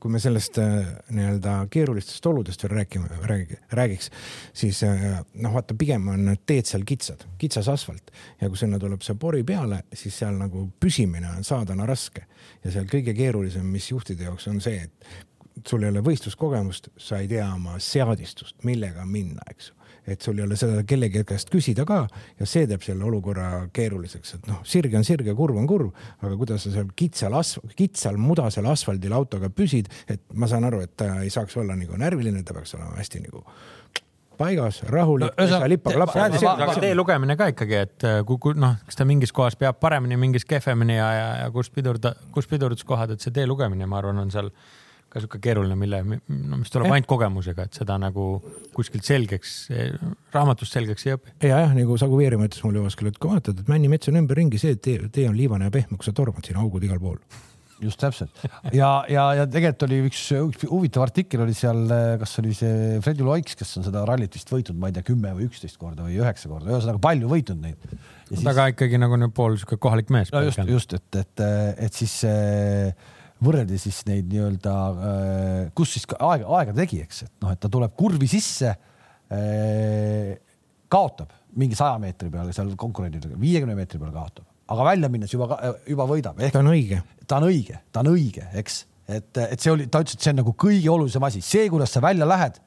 kui me sellest äh, nii-öelda keerulistest oludest veel räägime, räägi, räägiks, siis äh, noh, vaata, pigem on need teed seal kitsad, kitsas asfalt ja kui sinna tuleb see pori peale, siis seal nagu püsimine on saadana raske ja seal kõige keerulisem, mis juhtide jaoks on see, et sul ei ole võistluskogemust, sa ei tea oma seadistust, millega minna, eks ju. et sul ei ole seda kellegi käest küsida ka ja see teeb selle olukorra keeruliseks, et noh, sirge on sirge, kurv on kurv, aga kuidas sa seal kitsal asf-, kitsal mudasel asfaldil autoga püsid, et ma saan aru, et ta ei saaks olla nagu närviline, ta peaks olema hästi nagu paigas, rahulik no,, lipa klapib. aga tee lugemine ka ikkagi, et äh, kui, kui noh, kas ta mingis kohas peab paremini, mingis kehvemini ja, ja, ja kus pidurda, kus pidurduskohad, et see tee lugemine, ma arvan, on seal ka sihuke keeruline, mille, no mis tuleb ainult kogemusega, et seda nagu kuskilt selgeks, raamatust selgeks ei õpi. ja jah, nagu Sagu Veerimaa ütles mulle vaskil, et kui vaatad, et männimets on ümberringi, see tee, tee on liivane ja pehme, kui sa tormad, siin augud igal pool just täpselt ja, ja, ja tegelikult oli üks, üks huvitav artikkel oli seal, kas oli see Fredi Loiks, kes on seda rallit vist võitnud, ma ei tea, kümme või üksteist korda või üheksa korda, ühesõnaga palju võitnud neid. Siis... ta ka ikkagi nagu pool sihuke kohalik mees. no just, just, et, et, et siis äh, võrreldi siis neid nii-öelda, äh, kus siis aega, aega tegi, eks, et noh, et ta tuleb kurvi sisse, äh, kaotab mingi saja meetri peale seal konkurendidega, viiekümne meetri peale kaotab, aga välja minnes juba, juba võidab. ta on õige. ta on õige, ta on õige, eks, et, et see oli, ta ütles, et see on nagu kõige olulisem asi, see, kuidas sa välja lähed,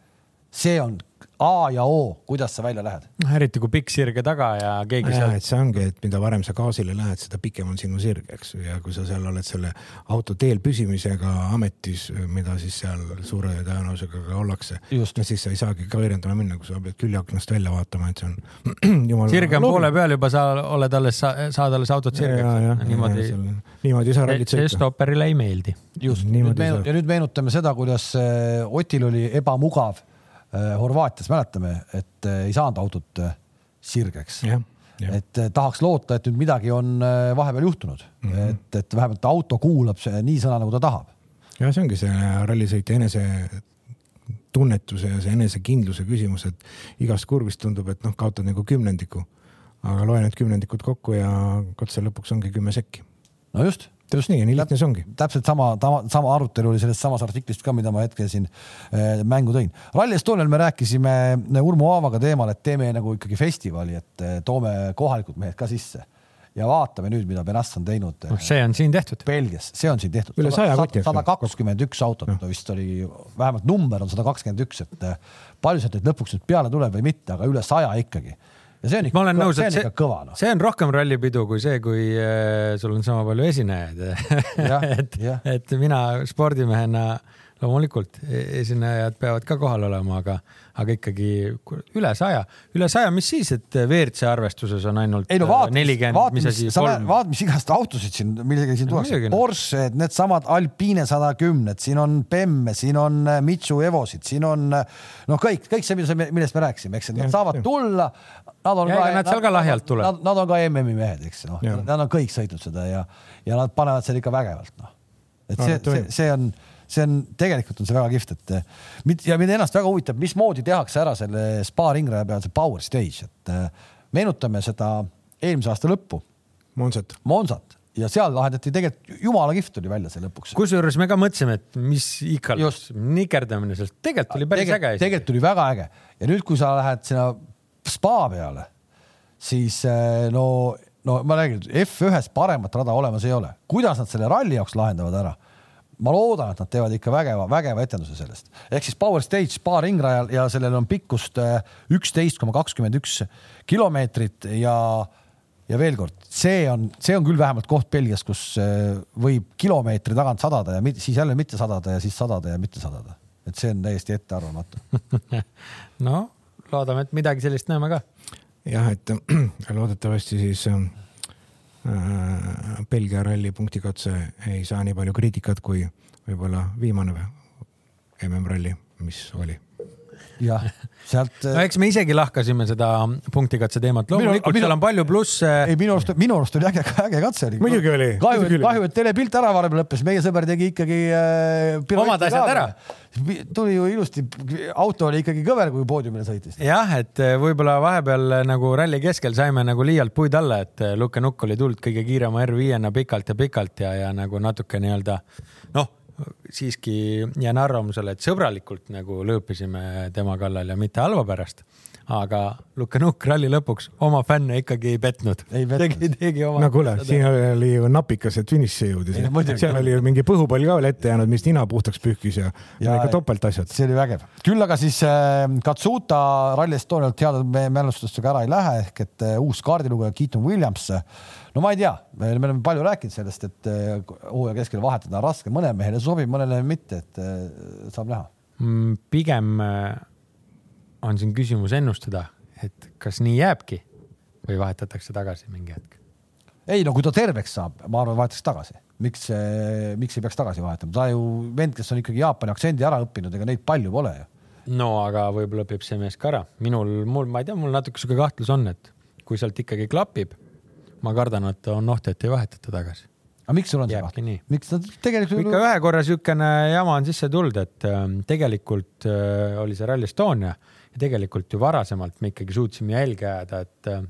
see on A ja O, kuidas sa välja lähed. noh, eriti kui pikk sirge taga ja keegi jah, seal et see ongi, et mida varem sa gaasile lähed, seda pikem on sinu sirg, eks ju, ja kui sa seal oled selle auto teel püsimisega ametis, mida siis seal suure tõenäosusega ka ollakse, siis sa ei saagi ka veerendama minna, kui sa pead küljeaknast välja vaatama, et see on <clears throat> jumala. sirge on poole peal juba, sa oled alles, saad alles autot sirgeks. niimoodi, niimoodi ei saa rallit sõita. see stopperile ei meeldi. just, ja nüüd meenutame seda, kuidas äh, Otil oli ebamugav Horvaatias mäletame, et äh, ei saanud autot äh, sirgeks. et tahaks loota, et nüüd midagi on vahepeal juhtunud mm, -hmm. et, et vähemalt auto kuulab see nii sõna, nagu ta tahab. ja see ongi see rallisõitja enese tunnetuse ja see enesekindluse küsimus, et igast kurvist tundub, et noh, kaotad nagu kümnendiku, aga loe need kümnendikud kokku ja katse lõpuks ongi kümme sekki. no just just nii, nii lihtne see ongi. täpselt sama, sama arutelu oli sellest samast artiklist ka, mida ma hetkel siin äh, mängu tõin. Rally Estonial me rääkisime Urmo Aavaga teemal, et teeme nagu ikkagi festivali, et äh, toome kohalikud mehed ka sisse ja vaatame nüüd, mida Benass on teinud. noh, see on siin tehtud. Belgias, see on siin tehtud. üle saja koti. sada kakskümmend üks autot no. vist oli, vähemalt number on sada kakskümmend üks, et palju sealt nüüd lõpuks nüüd peale tuleb või mitte, aga üle saja ikkagi ja see on ikka, ma nõus, see on ikka kõva no.. see on rohkem rallipidu kui see, kui äh, sul on sama palju esinejaid. <laughs> Et, et mina spordimehena loomulikult e-, esinejad peavad ka kohal olema, aga, aga ikkagi üle saja, üle saja, mis siis, et WRC arvestuses on ainult vaat, nelikümmend, mis asi, vaat, mis igast autosid siin, millega siin tuuakse. Porsche'd, needsamad Alpine sada kümned, siin on Bemme, siin on äh, Mitsu Evosid, siin on noh, kõik, kõik see, millest me rääkisime, eks, et nad saavad tulla. Nad on ja, ka, nad seal ka lahjalt tulevad. Nad, on ka MM-i mehed, eks noh, nad on kõik sõitnud seda ja, ja nad panevad seal ikka vägevalt, noh. et see, see, see on see on, tegelikult on see väga kihvt, et ja mind ennast väga huvitab, mismoodi tehakse ära selle spa ringraja peal see power stage, et äh, meenutame seda eelmise aasta lõppu. Monsat. Monsat ja seal lahendati tegelikult jumala kihvt tuli välja see lõpuks. kusjuures me ka mõtlesime, et mis ikka nikerdamine sellest, tegelikult oli päris Tegel, äge. tegelikult tuli väga äge ja nüüd, kui sa lähed sinna spa peale, siis äh, no, no ma räägin, F1-s paremat rada olemas ei ole. kuidas nad selle ralli jaoks lahendavad ära? ma loodan, et nad teevad ikka vägeva, vägeva etenduse sellest. ehk siis Power Stage spa ringrajal ja sellel on pikkust äh, üksteist koma kakskümmend üks kilomeetrit ja, ja veel kord, see on, see on küll vähemalt koht Belgias, kus äh, võib kilomeetri tagant sadada ja mit, siis jälle mitte sadada ja siis sadada ja mitte sadada. et see on täiesti ettearvamatu <laughs> no loodame, et midagi sellist näeme ka. jah, et <clears throat> loodetavasti siis Äh, Belgia ralli punktikatse ei saa nii palju kriitikat kui võib-olla viimane MM-ralli, mis oli jah, sealt. no eks me isegi lahkasime seda punktikatse teemat, loomulikult seal on palju plusse. ei, minu arust, minu arust oli äge, äge katse oli. muidugi oli. kahju, kahju, et telepilt ära varem lõppes, meie sõber tegi ikkagi äh,. omad asjad ära. tuli ju ilusti, auto oli ikkagi kõver, kui poodiumile sõitis. jah, et äh, võib-olla vahepeal äh, nagu ralli keskel saime nagu liialt puid alla, et äh, Luke Nukk oli tulnud kõige kiirema R5-na pikalt ja pikalt ja, ja nagu natuke nii-öelda noh siiski jään arvamusele, et sõbralikult nagu lõõpisime tema kallal ja mitte halva pärast. aga Luka Nukk ralli lõpuks oma fänne ikkagi ei petnud. tegi, tegi oma. no kuule, siin oli ju napikas, et finišisse jõudis. seal oli ju mingi põhupall ka veel ette jäänud, mis nina puhtaks pühkis ja, ja ikka topelt asjad. see oli vägev. küll aga siis äh, Katsuta Rally Estonialt heade mälestustega ära ei lähe ehk et äh, uus kaardilugeja Keaton Williams äh, no ma ei tea, me oleme palju rääkinud sellest, et eh, hooaja keskel vahetada on raske, mõnele mehele sobib, mõnele mitte, et eh, saab näha. Mm, pigem eh, on siin küsimus ennustada, et kas nii jääbki või vahetatakse tagasi mingi hetk? ei no kui ta terveks saab, ma arvan, vahetatakse tagasi. miks, miks ei peaks tagasi vahetama, ta ju vend, kes on ikkagi Jaapani aktsendi ära õppinud, ega neid palju pole ju. no aga võib-olla õpib see mees ka ära, minul, mul, ma ei tea, mul natuke sihuke kahtlus on, et kui sealt ikkagi klapib ma kardan, et on oht, et ei vahetata tagasi. aga miks sul on see kahtlus? miks ta tegelikult? ikka ühe korra niisugune jama on sisse tulnud, et äh, tegelikult äh, oli see Rally Estonia ja tegelikult ju varasemalt me ikkagi suutsime jälge ajada, et, äh,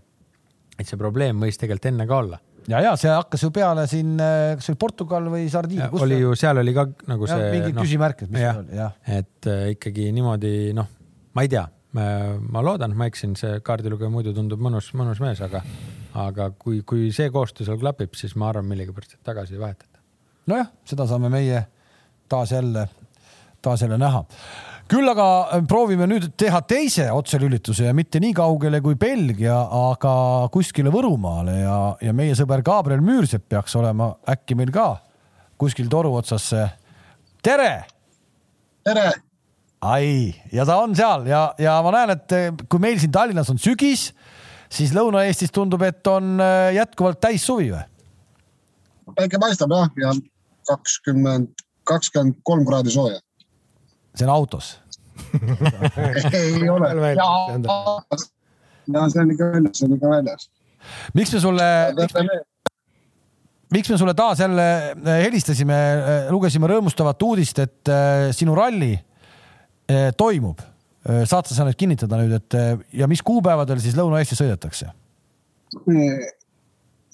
et see probleem võis tegelikult enne ka olla ja, ja see hakkas ju peale siin, kas see oli Portugal või Sardiinia? oli ju, seal oli ka nagu see. mingi no, küsimärk, et mis see oli, jah. et äh, ikkagi niimoodi, noh, ma ei tea, ma loodan, et ma eksin, see kaardilugeja muidu tundub mõnus, mõnus mees, aga, aga kui, kui see koostöö seal klapib, siis ma arvan millegipärast, tagasi ei vahetata. nojah, seda saame meie taas jälle, taas jälle näha. küll aga äh, proovime nüüd teha teise otselülituse ja mitte nii kaugele kui Belgia, aga kuskile Võrumaale ja, ja meie sõber Gabriel Müürsepp peaks olema äkki meil ka kuskil toru otsas. tere. tere. ai, ja ta on seal ja, ja ma näen, et äh, kui meil siin Tallinnas on sügis, siis Lõuna-Eestis tundub, et on äh, jätkuvalt täissuvi või? päike paistab jah, ja kakskümmend, kakskümmend kolm kraadi sooja see on autos <laughs> ei ole. ja see on ikka väljas, see on ikka väljas. miks me sulle, miks me sulle taas jälle äh, helistasime, äh, lugesime rõõmustavat uudist, et sinu ralli toimub. Saad sa nüüd kinnitada nüüd, et ja mis kuupäevadel siis Lõuna-Eestis sõidetakse?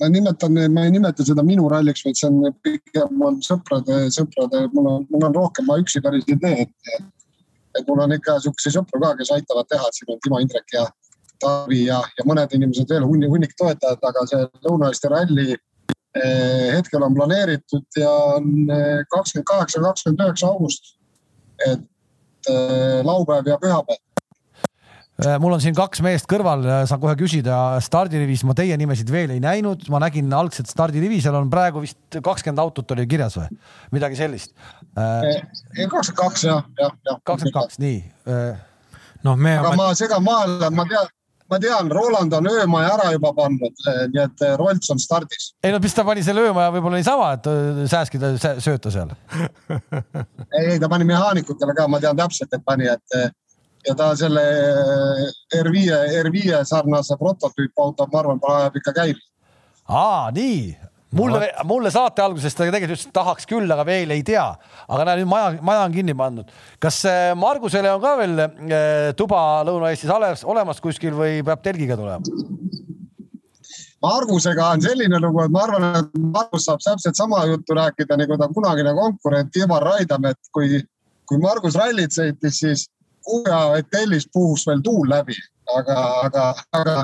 ma nimetan, ma ei nimeta seda minu ralliks, vaid see on pigem on sõprade, sõprade, mul on, mul on rohkem, ma üksi päris ei tee, et, et mul on ikka sihukeseid sõpru ka, kes aitavad teha, et siin on Timo Indrek ja Taavi ja, ja mõned inimesed veel, hunnik toetajad, aga see Lõuna-Eesti ralli hetkel on planeeritud ja on kakskümmend kaheksa, kakskümmend üheksa august. et laupäev ja pühapäev Äh, mul on siin kaks meest kõrval, äh, saan kohe küsida, stardirivis ma teie nimesid veel ei näinud, ma nägin algselt stardirivi, seal on praegu vist kakskümmend autot oli kirjas või midagi sellist? Äh, kakskümmend kaks jah, jah, jah. kakskümmend kaks, nii. noh, me. aga ma segan vahele, ma tean, ma tean, Roland on öömaja ära juba pannud, nii et Rolts on stardis. ei no mis ta pani selle öömaja võib-olla niisama, et sääskida sööta seal <laughs> ei, ta pani mehaanikutele ka, ma tean täpselt, et pani, et ja ta selle R5, R5 sarnase prototüüpauto, ma arvan, ajab ikka käima. aa, nii mulle no., mulle saate alguses ta tegelikult ütles, et tahaks küll, aga veel ei tea. aga näe, nüüd maja, maja on kinni pandud. kas äh, Margusele on ka veel äh, tuba Lõuna-Eestis olemas kuskil või peab telgiga tulema? Margusega on selline lugu, et ma arvan, et Margus saab täpselt sama juttu rääkida nagu ta kunagine konkurent Ivar Raidam, et kui, kui Margus rallit sõitis, siis Kuja hotellis puhus veel tuul läbi, aga, aga, aga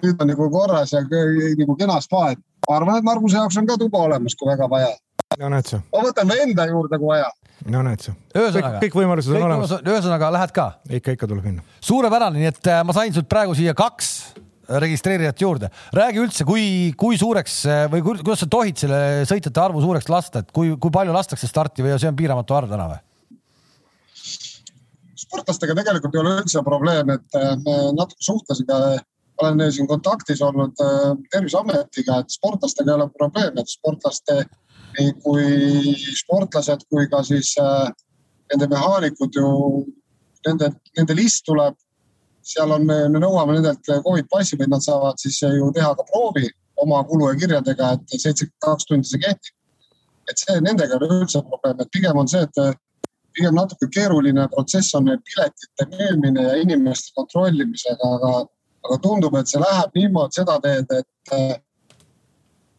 nüüd on nagu korras ja nagu kena spa, et ma arvan, et Marguse jaoks on ka tuba olemas, kui väga vaja. no näed sa. ma võtan enda juurde, kui vaja. no näed sa. kõik, kõik võimalused kõik on olemas. ühesõnaga lähed ka? ikka, ikka tuleb minna. suurepärane, nii et äh, ma sain sult praegu siia kaks registreerijat juurde. räägi üldse, kui, kui suureks äh, või kuidas sa tohid selle sõitjate arvu suureks lasta, et kui, kui palju lastakse starti või see on piiramatu arv täna või? sportlastega tegelikult ei ole üldse probleem, et äh, me natuke suhtlesime, olen siin kontaktis olnud äh, Terviseametiga, et sportlastega ei ole probleem, et sportlaste, nii kui sportlased kui ka siis äh, nende mehaanikud ju, nende, nende list tuleb, seal on, me nõuame nendelt Covid passi, vaid nad saavad siis ju teha ka proovi oma kulu ja kirjadega, et seitsekümmend kaks tundi see kehtib. et see nendega ei ole üldse probleem, et pigem on see, et pigem natuke keeruline protsess on piletite müümine ja inimeste kontrollimisega, aga, aga tundub, et see läheb niimoodi seda teed, et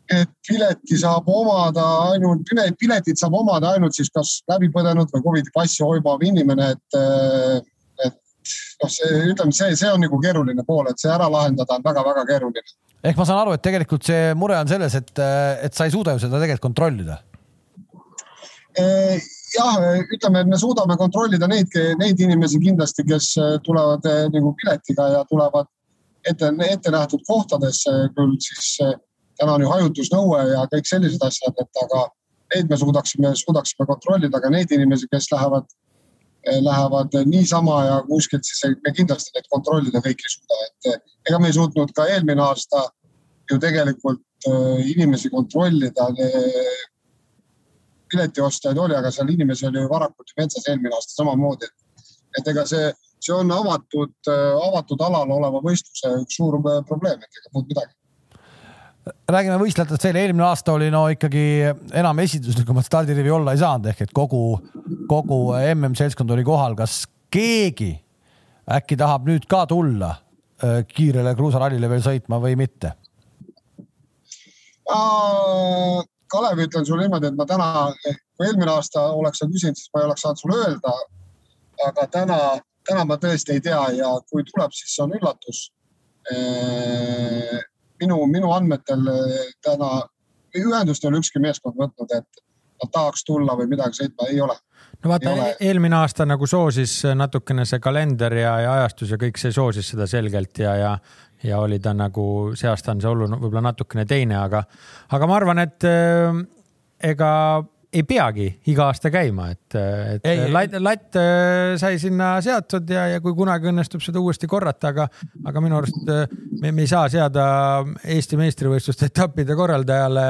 et pileti saab omada ainult, piletit saab omada ainult siis kas läbipõdenud või Covidi passi hoimav inimene, et, et noh, see ütleme, see, see on nagu keeruline pool, et see ära lahendada on väga-väga keeruline. ehk ma saan aru, et tegelikult see mure on selles, et, et sa ei suuda ju seda tegelikult kontrollida jah, ütleme, et me suudame kontrollida neid, neid inimesi kindlasti, kes äh, tulevad äh, nagu piletiga ja tulevad ette, ette nähtud kohtadesse, küll siis äh, täna on ju hajutusnõue ja kõik sellised asjad, et aga neid me suudaksime, suudaksime kontrollida, aga neid inimesi, kes lähevad, lähevad niisama ja kuskilt, siis me kindlasti neid kontrollida kõiki ei suuda, et ega me ei suutnud ka eelmine aasta ju tegelikult inimesi kontrollida piletiostjaid oli, aga seal inimesi oli varakult metsas eelmine aasta samamoodi. et ega see, see on avatud, avatud alal oleva võistluse üks suur probleem, et ega muud midagi räägime võistlejatest veel, eelmine aasta oli no ikkagi enam esiduslikumat stardirivi olla ei saanud, ehk et kogu, kogu MM-seltskond oli kohal. kas keegi äkki tahab nüüd ka tulla äh, kiirele kruusarallile veel sõitma või mitte? Kalev, ütlen sulle niimoodi, et ma täna, kui eelmine aasta oleks sa küsinud, siis ma ei oleks saanud sulle öelda. aga täna, täna ma tõesti ei tea ja kui tuleb, siis see on üllatus. minu, minu andmetel täna ühendust ei ole ükski meeskond võtnud, et, nad tahaks tulla või midagi sõitma, ei ole. no vaata, eelmine aasta nagu soosis natukene see kalender ja, ja ajastus ja kõik see soosis seda selgelt ja, ja ja oli ta nagu, see aasta on see olnud võib-olla natukene teine, aga, aga ma arvan, et äh, ega ei peagi iga aasta käima, et, et ei, latt, latt äh, sai sinna seatud ja, ja kui kunagi õnnestub seda uuesti korrata, aga, aga minu arust äh, me, me ei saa seada Eesti meistrivõistluste etappide korraldajale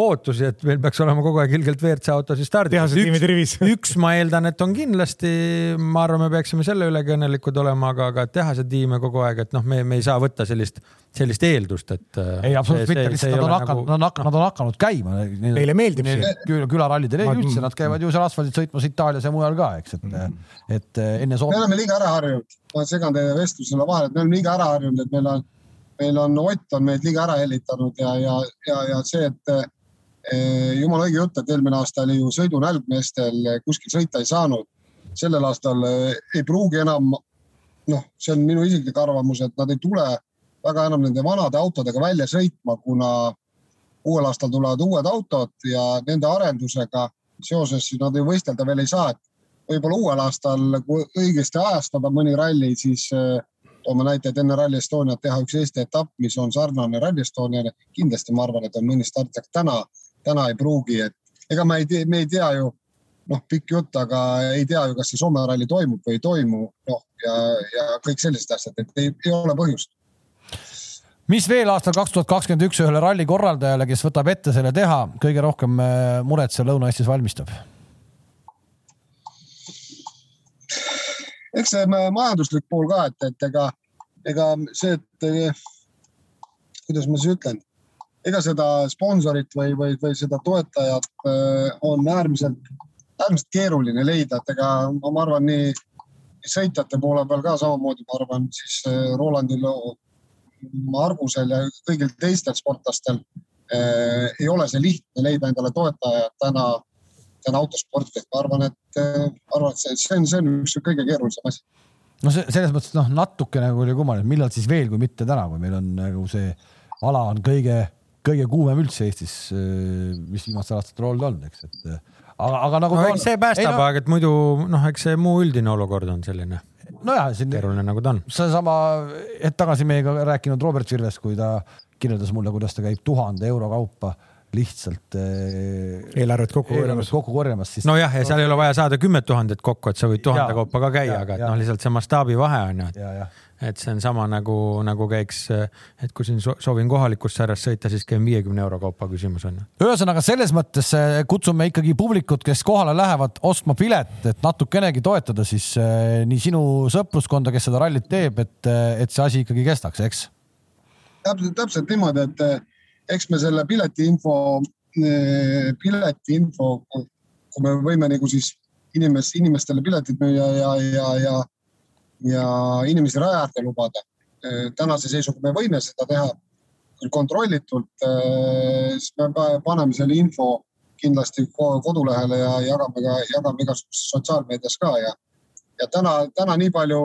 ootusi, et meil peaks olema kogu aeg ilgelt WRC auto siis stardis. üks, <laughs> üks, ma eeldan, et on kindlasti, ma arvan, me peaksime selle üle ka õnnelikud olema, aga, aga tehase tiime kogu aeg, et noh, me, me ei saa võtta sellist sellist eeldust, et. Äh, ei, absoluutselt mitte, lihtsalt nad on hakanud nagu..., nad on hakanud, nad on hakanud käima. Neile meeldib see. Külarallidel ei üldse, nad käivad ju seal asfaldit sõitmas Itaalias ja mujal ka, eks, et mm, et äh, enne Soome. me oleme liiga ära harjunud, ma segan teie vestlusele vahele, et me oleme liiga ära harjunud, et meil on, meil on Ott on meid liiga ära hellitanud ja, ja, ja, ja see, et eh, jumala õige jutt, et eelmine aasta oli ju sõidunälg meestel, kuskil sõita ei saanud. sellel aastal ei pruugi enam, noh, see on minu isiklik arvamus, et nad ei tule väga enam nende vanade autodega välja sõitma, kuna uuel aastal tulevad uued autod ja nende arendusega seoses nad ju võistelda veel ei saa, et võib-olla uuel aastal, kui õigesti ajastada mõni ralli, siis äh, toome näite, et enne Rally Estoniat teha üks Eesti etapp, mis on sarnane Rally Estoniale. kindlasti ma arvan, et on mõni start, aga täna, täna ei pruugi, et ega me ei tea, me ei tea ju, noh, pikk jutt, aga ei tea ju, kas see Soome ralli toimub või ei toimu, noh ja, ja kõik sellised asjad, et ei, ei ole põhjust mis veel aastal kaks tuhat kakskümmend üks ühele ralli korraldajale, kes võtab ette selle teha, kõige rohkem äh, muret seal Lõuna-Eestis valmistab? eks see majanduslik pool ka, et, et ega, ega see, et kuidas ma siis ütlen, ega seda sponsorit või, või, või seda toetajat äh, on äärmiselt, äärmiselt keeruline leida, et ega ma arvan, nii sõitjate poole peal ka samamoodi, ma arvan, siis äh, Rolandil Margusel ja kõigil teistel sportlastel eh, ei ole see lihtne leida endale toetajat täna, täna autosporti, et ma arvan, et eh,, arvan, et see, see on, see on üks kõige keerulisem asi. no see selles mõttes noh, natuke nagu oli kummaline, millal siis veel, kui mitte täna, kui meil on nagu see ala on kõige, kõige kuumem üldse Eestis, eh, mis viimastel aastatel olnud on, eks, et eh, aga, aga nagu no,. see päästab, aga et muidu noh, eks see muu üldine olukord on selline nojah, siin keeruline nagu ta on. seesama hetk tagasi meiega rääkinud Robert Virves, kui ta kirjeldas mulle, kuidas ta käib tuhande euro kaupa lihtsalt eh, eelarvet kokku korjamas. kokku korjamas, siis. nojah, ja seal ei ole vaja saada kümmet tuhandet kokku, et sa võid tuhande kaupa ka käia, aga et noh, lihtsalt see mastaabivahe on ju, et see on sama nagu, nagu käiks, et kui siin soovin kohalikust sarjast sõita, siis käin viiekümne euro kaupa, küsimus on. ühesõnaga selles mõttes eh, kutsume ikkagi publikut, kes kohale lähevad ostma pilet, et natukenegi toetada siis eh, nii sinu sõpruskonda, kes seda rallit teeb, et, eh, et see asi ikkagi kestaks, eks? täpselt, täpselt niimoodi, et eks me selle piletiinfo, piletiinfo, kui me võime nagu siis inimest, inimestele piletid müüa ja, ja, ja ja inimesi raja äärde lubada. Äh, tänase seisuga me võime seda teha küll kontrollitult, äh, siis me paneme selle info kindlasti kodulehele ja jagame ka, jagame igasuguses sotsiaalmeedias ka ja, ja täna, täna nii palju,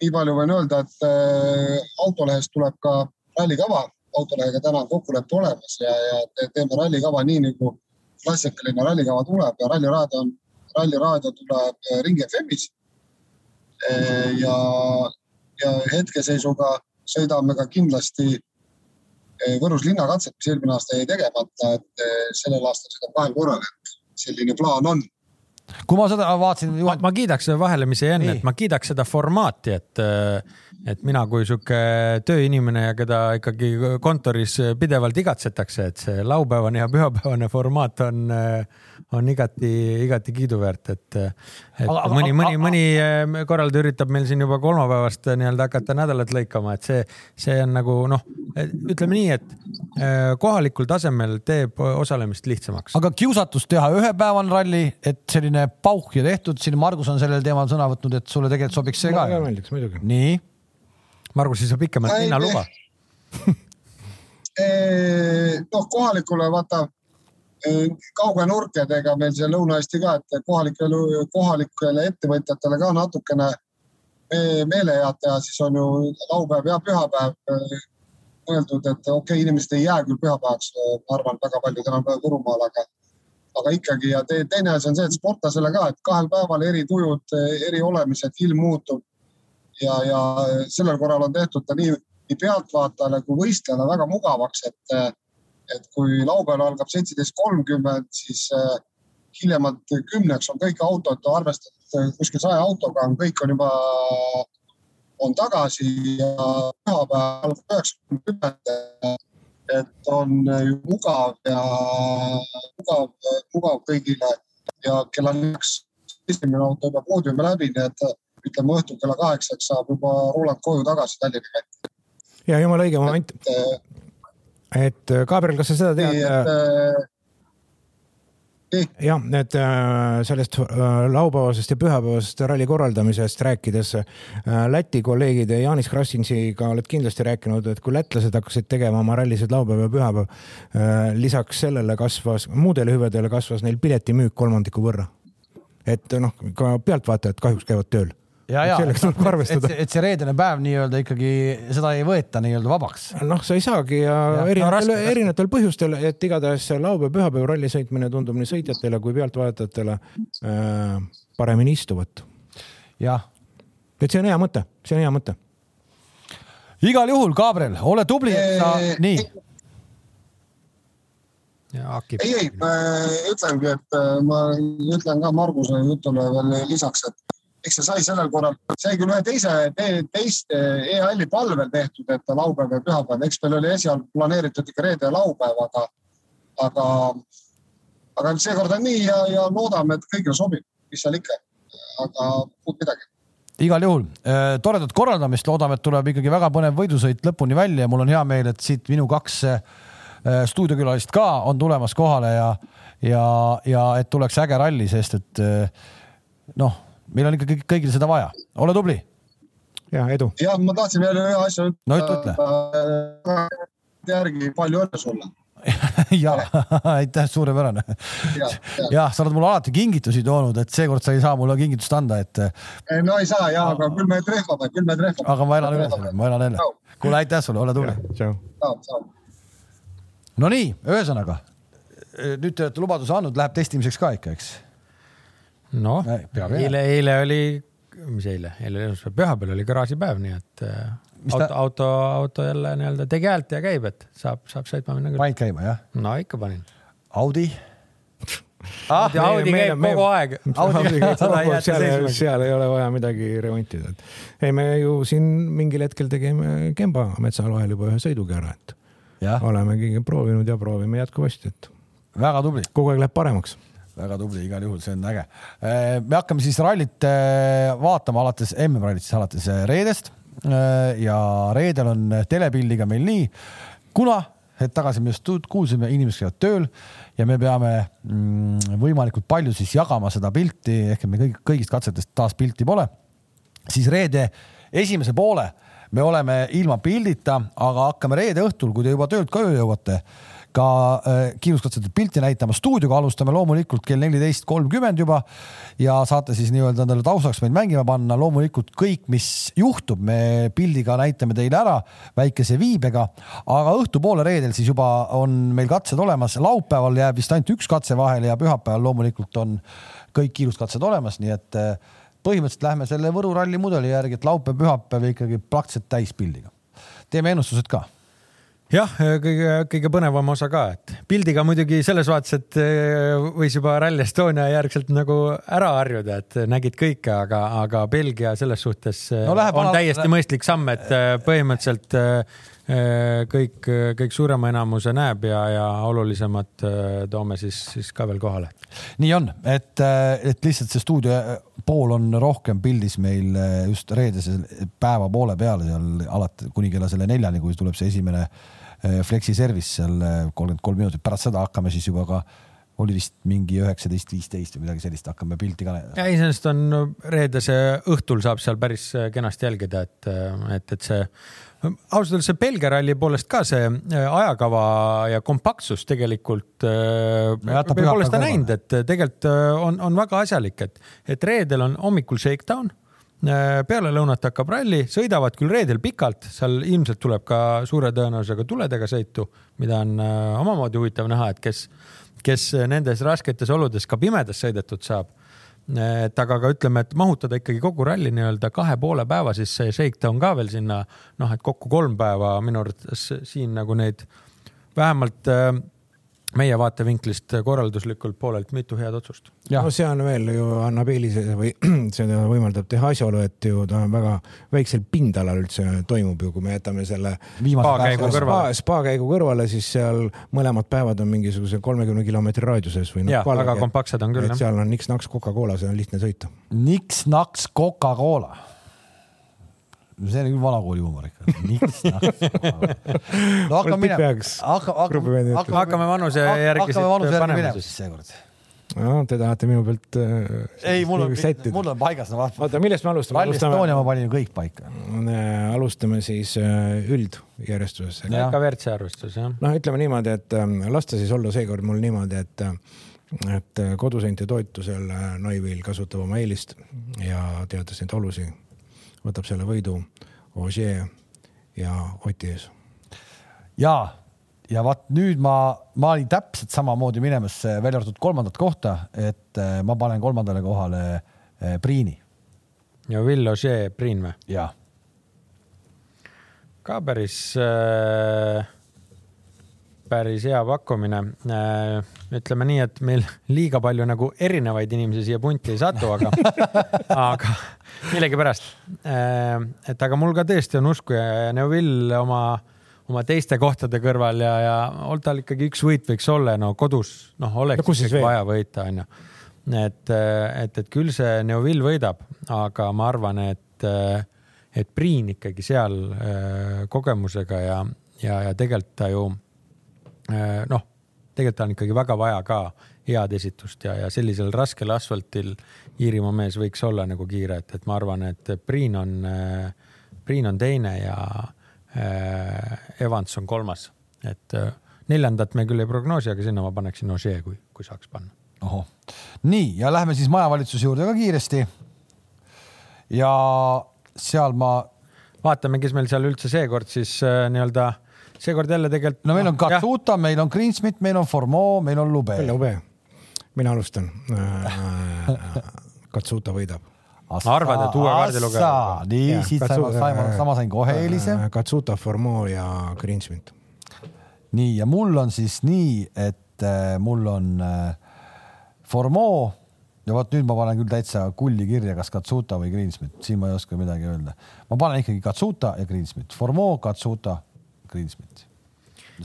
nii palju võin öelda, et äh, autolehest tuleb ka rallikava, autolehega täna on kokkulepe olemas ja, ja teeme rallikava nii nagu klassikaline rallikava tuleb ja ralliraadio on, ralliraadio tuleb Ring FM-is Eh, ja, ja hetkeseisuga sõidame ka kindlasti eh, Võrus linnakatset, mis eelmine aasta jäi tegemata, et eh, sellel aastal sõidab kahel korral, et selline plaan on kui ma seda vaatasin juhat.... ma kiidaks vahele, mis jäi enne, et ma kiidaks seda formaati, et, et mina kui sihuke tööinimene ja keda ikkagi kontoris pidevalt igatsetakse, et see laupäevane ja pühapäevane formaat on äh, on igati, igati kiiduväärt, et, et aga, mõni, mõni, mõni eh, korraldaja üritab meil siin juba kolmapäevast nii-öelda hakata nädalat lõikama, et see, see on nagu noh, ütleme nii, et kohalikul tasemel teeb osalemist lihtsamaks. aga kiusatus teha ühepäevane ralli, et selline pauh ja tehtud, siin Margus on sellel teemal sõna võtnud, et sulle tegelikult sobiks see ka. väga meeldiks muidugi. nii. Margus, siis saab pikemat linnaluba <laughs> noh, kohalikule vaata kauge nurkadega meil see Lõuna-Eesti ka, et kohalikele, kohalikele ettevõtjatele ka natukene meelehead teha, siis on ju laupäev ja pühapäev mõeldud, et okei okay,, inimesed ei jää küll pühapäevaks, ma arvan, väga paljud enam Võrumaal, aga, aga ikkagi ja te, teine asi on see, et sportlasele ka, et kahel päeval eri tujud, eri olemised, ilm muutub. ja, ja sellel korral on tehtud ta nii, nii pealtvaatajale kui võistlejale väga mugavaks, et, et kui laupäeval algab seitseteist kolmkümmend, siis äh, hiljemalt kümneks on kõik autod arvestatud kuskil saja autoga, kõik on juba, on tagasi ja pühapäeval üheksakümmend et on ju mugav ja mugav, mugav kõigile ja kella neljaks esimene auto juba poodiumi läbi, nii et ütleme õhtul kella kaheksaks saab juba Roland koju tagasi Tallinna kanti. ja jumala õige moment. et Gabriel, kas sa seda tead? <laughs> jah, et äh, sellest äh, laupäevasest ja pühapäevasest ralli korraldamisest rääkides äh, Läti kolleegide Jaanis Krassinsiga oled kindlasti rääkinud, et kui lätlased hakkasid tegema oma rallisid laupäev ja pühapäev, lisaks sellele kasvas, muudele hüvedele kasvas neil piletimüük kolmandiku võrra. et noh, ka pealtvaatajad kahjuks käivad tööl ja, ja sellega tuleb ka arvestada. et see reedene päev nii-öelda ikkagi, seda ei võeta nii-öelda vabaks. noh, sa ei saagi ja, ja erinevatel no,, erinevatel põhjustel, et igatahes laupäev-pühapäev ralli sõitmine tundub nii sõitjatele kui pealtvaatajatele äh, paremini istuvat. jah. et see on hea mõte, see on hea mõte. igal juhul, Gabriel, ole tubli, et sa, nii ei, ei, ütlengi, et äh, ma ütlen ka Marguse jutule veel lisaks, et eks see sai sellel korral, sai küll ühe teise te,, teist EAL-i palvel tehtud, et laupäev ja pühapäev, eks meil oli esialgu planeeritud ikka reede ja laupäev, aga, aga, aga seekord on nii ja, ja loodame, et kõigile sobib, mis seal ikka, aga muud midagi. Igal juhul äh, toredat korraldamist, loodame, et tuleb ikkagi väga põnev võidusõit lõpuni välja ja mul on hea meel, et siit minu kaks äh, stuudiokülalist ka on tulemas kohale ja, ja, ja et tuleks äge ralli, sest et noh meil on ikkagi kõigil seda vaja, ole tubli. ja edu. ja ma tahtsin veel ühe asja ütelda. no ütle, ütle. Äh, järgi palju õnne sulle <laughs> ja aitäh, suurepärane. jah, sa oled mulle alati kingitusi toonud, et seekord sa ei saa mulle kingitust anda, et. no ei saa ja, aga küll me trehvame, küll me trehvame. aga ma elan üle selle, ma elan jälle. kuule, aitäh sulle, ole tubli. Nonii, ühesõnaga nüüd te olete lubaduse andnud, läheb testimiseks ka ikka, eks noh, eile, eile oli, mis eile, eile oli esmaspäev, pühapäeval oli garaažipäev, nii et äh, mis auto ta..., auto, auto jälle nii-öelda tegi häält ja käib, et saab, saab sõitma minna küll. panid käima, jah? no ikka panin. Audi ah, Audi, Audi käib me, kogu aeg. seal, seal ei ole vaja midagi remontida, et ei, me ju siin mingil hetkel tegime Kemba metsal vahel juba ühe sõidugi ära, et ja. olemegi proovinud ja proovime jätkuvasti, et. väga tubli. kogu aeg läheb paremaks väga tubli, igal juhul, see on äge. Äh, me hakkame siis rallit äh, vaatama alates, MM-rallit siis alates äh, reedest. ja reedel on telepildiga meil nii, kuna hetk tagasi me just kuulsime, inimesed käivad tööl ja me peame mm, võimalikult palju siis jagama seda pilti, ehk et me kõik, kõigist katsetest taas pilti pole. siis reede esimese poole me oleme ilma pildita, aga hakkame reede õhtul, kui te juba töölt koju jõuate ka äh, kiiruskatsete pilti näitama. stuudioga alustame loomulikult kell neliteist kolmkümmend juba ja saate siis nii-öelda endale taustaks meid mängima panna. loomulikult kõik, mis juhtub, me pildiga näitame teile ära väikese viibega, aga õhtupoole reedel siis juba on meil katsed olemas. laupäeval jääb vist ainult üks katse vahele ja pühapäeval loomulikult on kõik kiiruskatsed olemas, nii et äh, põhimõtteliselt lähme selle Võru ralli mudeli järgi, et laupäev, pühapäev ikkagi praktiliselt täispildiga. teeme ennustused ka jah, kõige, kõige põnevam osa ka, et pildiga muidugi selles vaates, et eh, võis juba Rally Estonia järgselt nagu ära harjuda, et nägid kõike, aga, aga Belgia selles suhtes eh, no, läheb, on täiesti läheb. mõistlik samm, et eh, põhimõtteliselt kõik, kõik suurema enamuse näeb ja, ja olulisemad toome siis, siis ka veel kohale. nii on, et, et lihtsalt see stuudio pool on rohkem pildis meil just reedese päeva poole peal seal alati kuni kella selle neljani, kui tuleb see esimene äh, Eh, Flexi service seal eh, kolmkümmend kolm minutit, pärast seda hakkame siis juba ka oli vist mingi üheksateist, viisteist või midagi sellist, hakkame pilti ka. ja iseenesest on reedese õhtul saab seal päris kenasti jälgida, et, et, et see ausalt öeldes see Belgia ralli poolest ka see ajakava ja kompaktsus tegelikult. me pole seda näinud, et tegelikult on, on väga asjalik, et, et reedel on hommikul shakedown peale lõunat hakkab ralli, sõidavad küll reedel pikalt, seal ilmselt tuleb ka suure tõenäosusega tuledega sõitu, mida on omamoodi huvitav näha, et kes, kes nendes rasketes oludes ka pimedas sõidetud saab. Et aga ka ütleme, et mahutada ikkagi kogu ralli nii-öelda kahe poole päeva, siis see shakedown ka veel sinna noh, et kokku kolm päeva minu arvates siin nagu neid vähemalt äh, meie vaatevinklist korralduslikult poolelt mitu head otsust. no see on veel ju annab eelise või <clears throat> seda võimaldab teha asjaolu, et ju ta on väga väiksel pindalal üldse toimub ju, kui me jätame selle spa-käigu kõrvale, spa-käigu kõrvale, siis seal mõlemad päevad on mingisuguse kolmekümne kilomeetri raadiuses või noh. jah, väga kompaktsed on küll. seal on niks-naks Coca-Cola, see on lihtne sõita. niks-naks Coca-Cola see on küll vanakooli huumor ikka. miks <laughs> noh? no hakkame minema, hakkame, hakkame, hakkame vanuse järgi hakkame vanuse järgi minema siis seekord. no te tahate minu pealt äh,. ei, mul on, mul on paigas no,. oota, millest me alustame? Rally Estonia ma panin kõik paika. Äh, alustame siis äh, üldjärjestuses. ka WRC arvestus jah. noh, ütleme niimoodi, et äh, las ta siis olla seekord mul niimoodi, et äh, et äh, koduseinte toitusel äh, Neuvill kasutab oma eelist ja teades neid olusid võtab selle võidu Ogier ja Oti ees. ja, ja vaat nüüd ma, ma olin täpselt samamoodi minemas välja arvatud kolmandat kohta, et eh, ma panen kolmandale kohale eh, Priini. ja Will Ogier, Priin või? jah. ka päris äh päris hea pakkumine. Äh, ütleme nii, et meil liiga palju nagu erinevaid inimesi siia punti ei satu, aga, <laughs> aga millegipärast. Äh, et aga mul ka tõesti on usku ja Neuvill oma, oma teiste kohtade kõrval ja, ja tal ikkagi üks võit võiks olla, no kodus, noh, oleks no, vaja võita, onju. et, et, et küll see Neuvill võidab, aga ma arvan, et, et Priin ikkagi seal äh, kogemusega ja, ja, ja tegelikult ta ju Äh, noh, tegelikult on ikkagi väga vaja ka head esitust ja, ja sellisel raskel asfaltil Iirimaa mees võiks olla nagu kiire, et, et ma arvan, et Priin on, äh, Priin on teine ja äh, Evans on kolmas, et neljandat me küll ei prognoosi, aga sinna ma paneksin Ožee, kui, kui saaks panna. ohoh, nii ja lähme siis majavalitsuse juurde ka kiiresti. ja seal ma. vaatame, kes meil seal üldse seekord siis äh, nii-öelda äh, seekord jälle tegelikult. no meil on Katsuta, meil on Greensmit, meil on Formeau, meil on Lube. Lube, mina alustan. <laughs> Äh, Katsuta võidab. arvad, et uue kaardi lugeja? nii, siit saime, saime, sama sain kohe eelise. Äh, Katsuta, Formeau ja Greensmit. nii, ja mul on siis nii, et äh, mul on Formeau ja vot nüüd ma panen küll täitsa kulli kirja, kas Katsuta või Greensmit, siin ma ei oska midagi öelda. ma panen ikkagi Katsuta ja Greensmit, Formeau, Katsuta Greensmit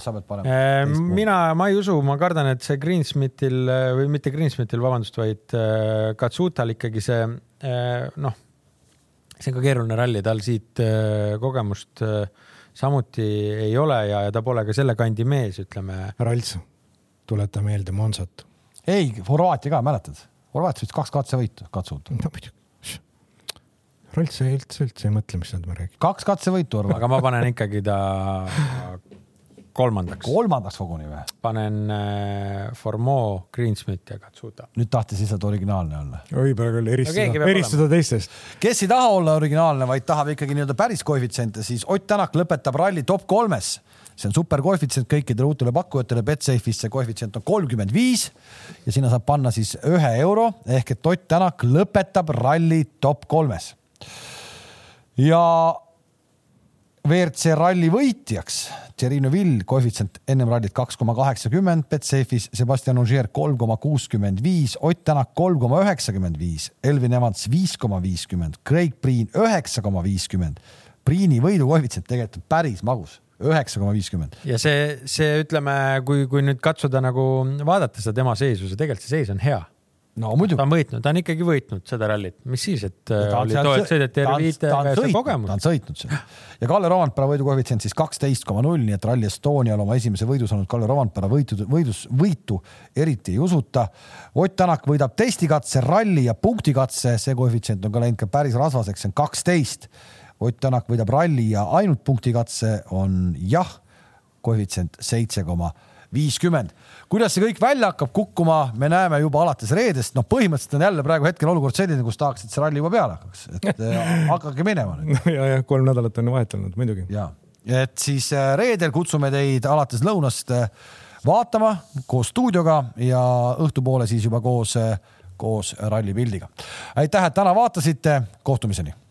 sa pead panema äh,. mina, ma ei usu, ma kardan, et see Greensmitil äh, või mitte Greensmitil, vabandust, vaid äh, Katsutal ikkagi see noh, see on ka keeruline ralli, tal siit kogemust samuti ei ole ja, ja ta pole ka selle kandi mees, ütleme. härra Alts, tuleta meelde Monsat. ei, Horvaatia ka, mäletad? Horvaatia võttis kaks katsevõitu, Katsuta. no muidugi üldse, üldse, üldse ei mõtle, mis nad ma räägin. kaks katsevõitu, Urvo. aga ma panen ikkagi ta kolmandaks. kolmandaks koguni või? panen äh, Formeau, Greensmit ja Katsuta. nüüd tahtis lihtsalt originaalne olla. võib-olla küll eristada no,, eristada teistest. kes ei taha olla originaalne, vaid tahab ikkagi nii-öelda päris koefitsiente, siis Ott Tänak lõpetab ralli top kolmes see on super koefitsient kõikidele uutele pakkujatele, Betsafe'is see koefitsient on kolmkümmend viis ja sinna saab panna siis ühe euro ehk et Ott Tänak lõpetab ralli top kolmes ja WRC ralli võitjaks Tšerino Vill, koefitsient ennem rallit kaks koma kaheksakümmend, Betsafe'is Sebastian Ogier kolm koma kuuskümmend viis, Ott Tänak kolm koma üheksakümmend viis, Elvin Evans viis koma viiskümmend, Craig Priin üheksa koma viiskümmend. Priini võidukoefitsient tegelikult päris magus üheksa koma viiskümmend. ja see, see ütleme, kui, kui nüüd katsuda nagu vaadata seda tema seisu, see tegelikult see seis on hea no muidugi. ta on võitnud, ta on ikkagi võitnud seda rallit, mis siis, et äh, oli toet, sõideti R5 kogemus. ta on sõitnud seal ja Kalle Rovanpera võidukoefitsient siis kaksteist koma null, nii et Rally Estonial oma esimese võidu saanud Kalle Rovanpera võitu, võidus, võitu eriti ei usuta. Ott Tänak võidab testikatse, ralli ja punktikatse, see koefitsient on ka läinud ka päris rasvaseks, see on kaksteist. Ott Tänak võidab ralli ja ainult punktikatse on jah, koefitsient seitse koma viiskümmend. Kuidas see kõik välja hakkab kukkuma, me näeme juba alates reedest, noh, põhimõtteliselt on jälle praegu hetkel olukord selline, kus tahaks, et see ralli juba peale hakkaks, et <laughs> äh, hakake minema nüüd. <laughs> ja, ja kolm nädalat on vahet olnud muidugi. ja, et siis äh, reedel kutsume teid alates lõunast äh, vaatama koos stuudioga ja õhtupoole siis juba koos, koos rallipildiga. aitäh, et täna vaatasite, kohtumiseni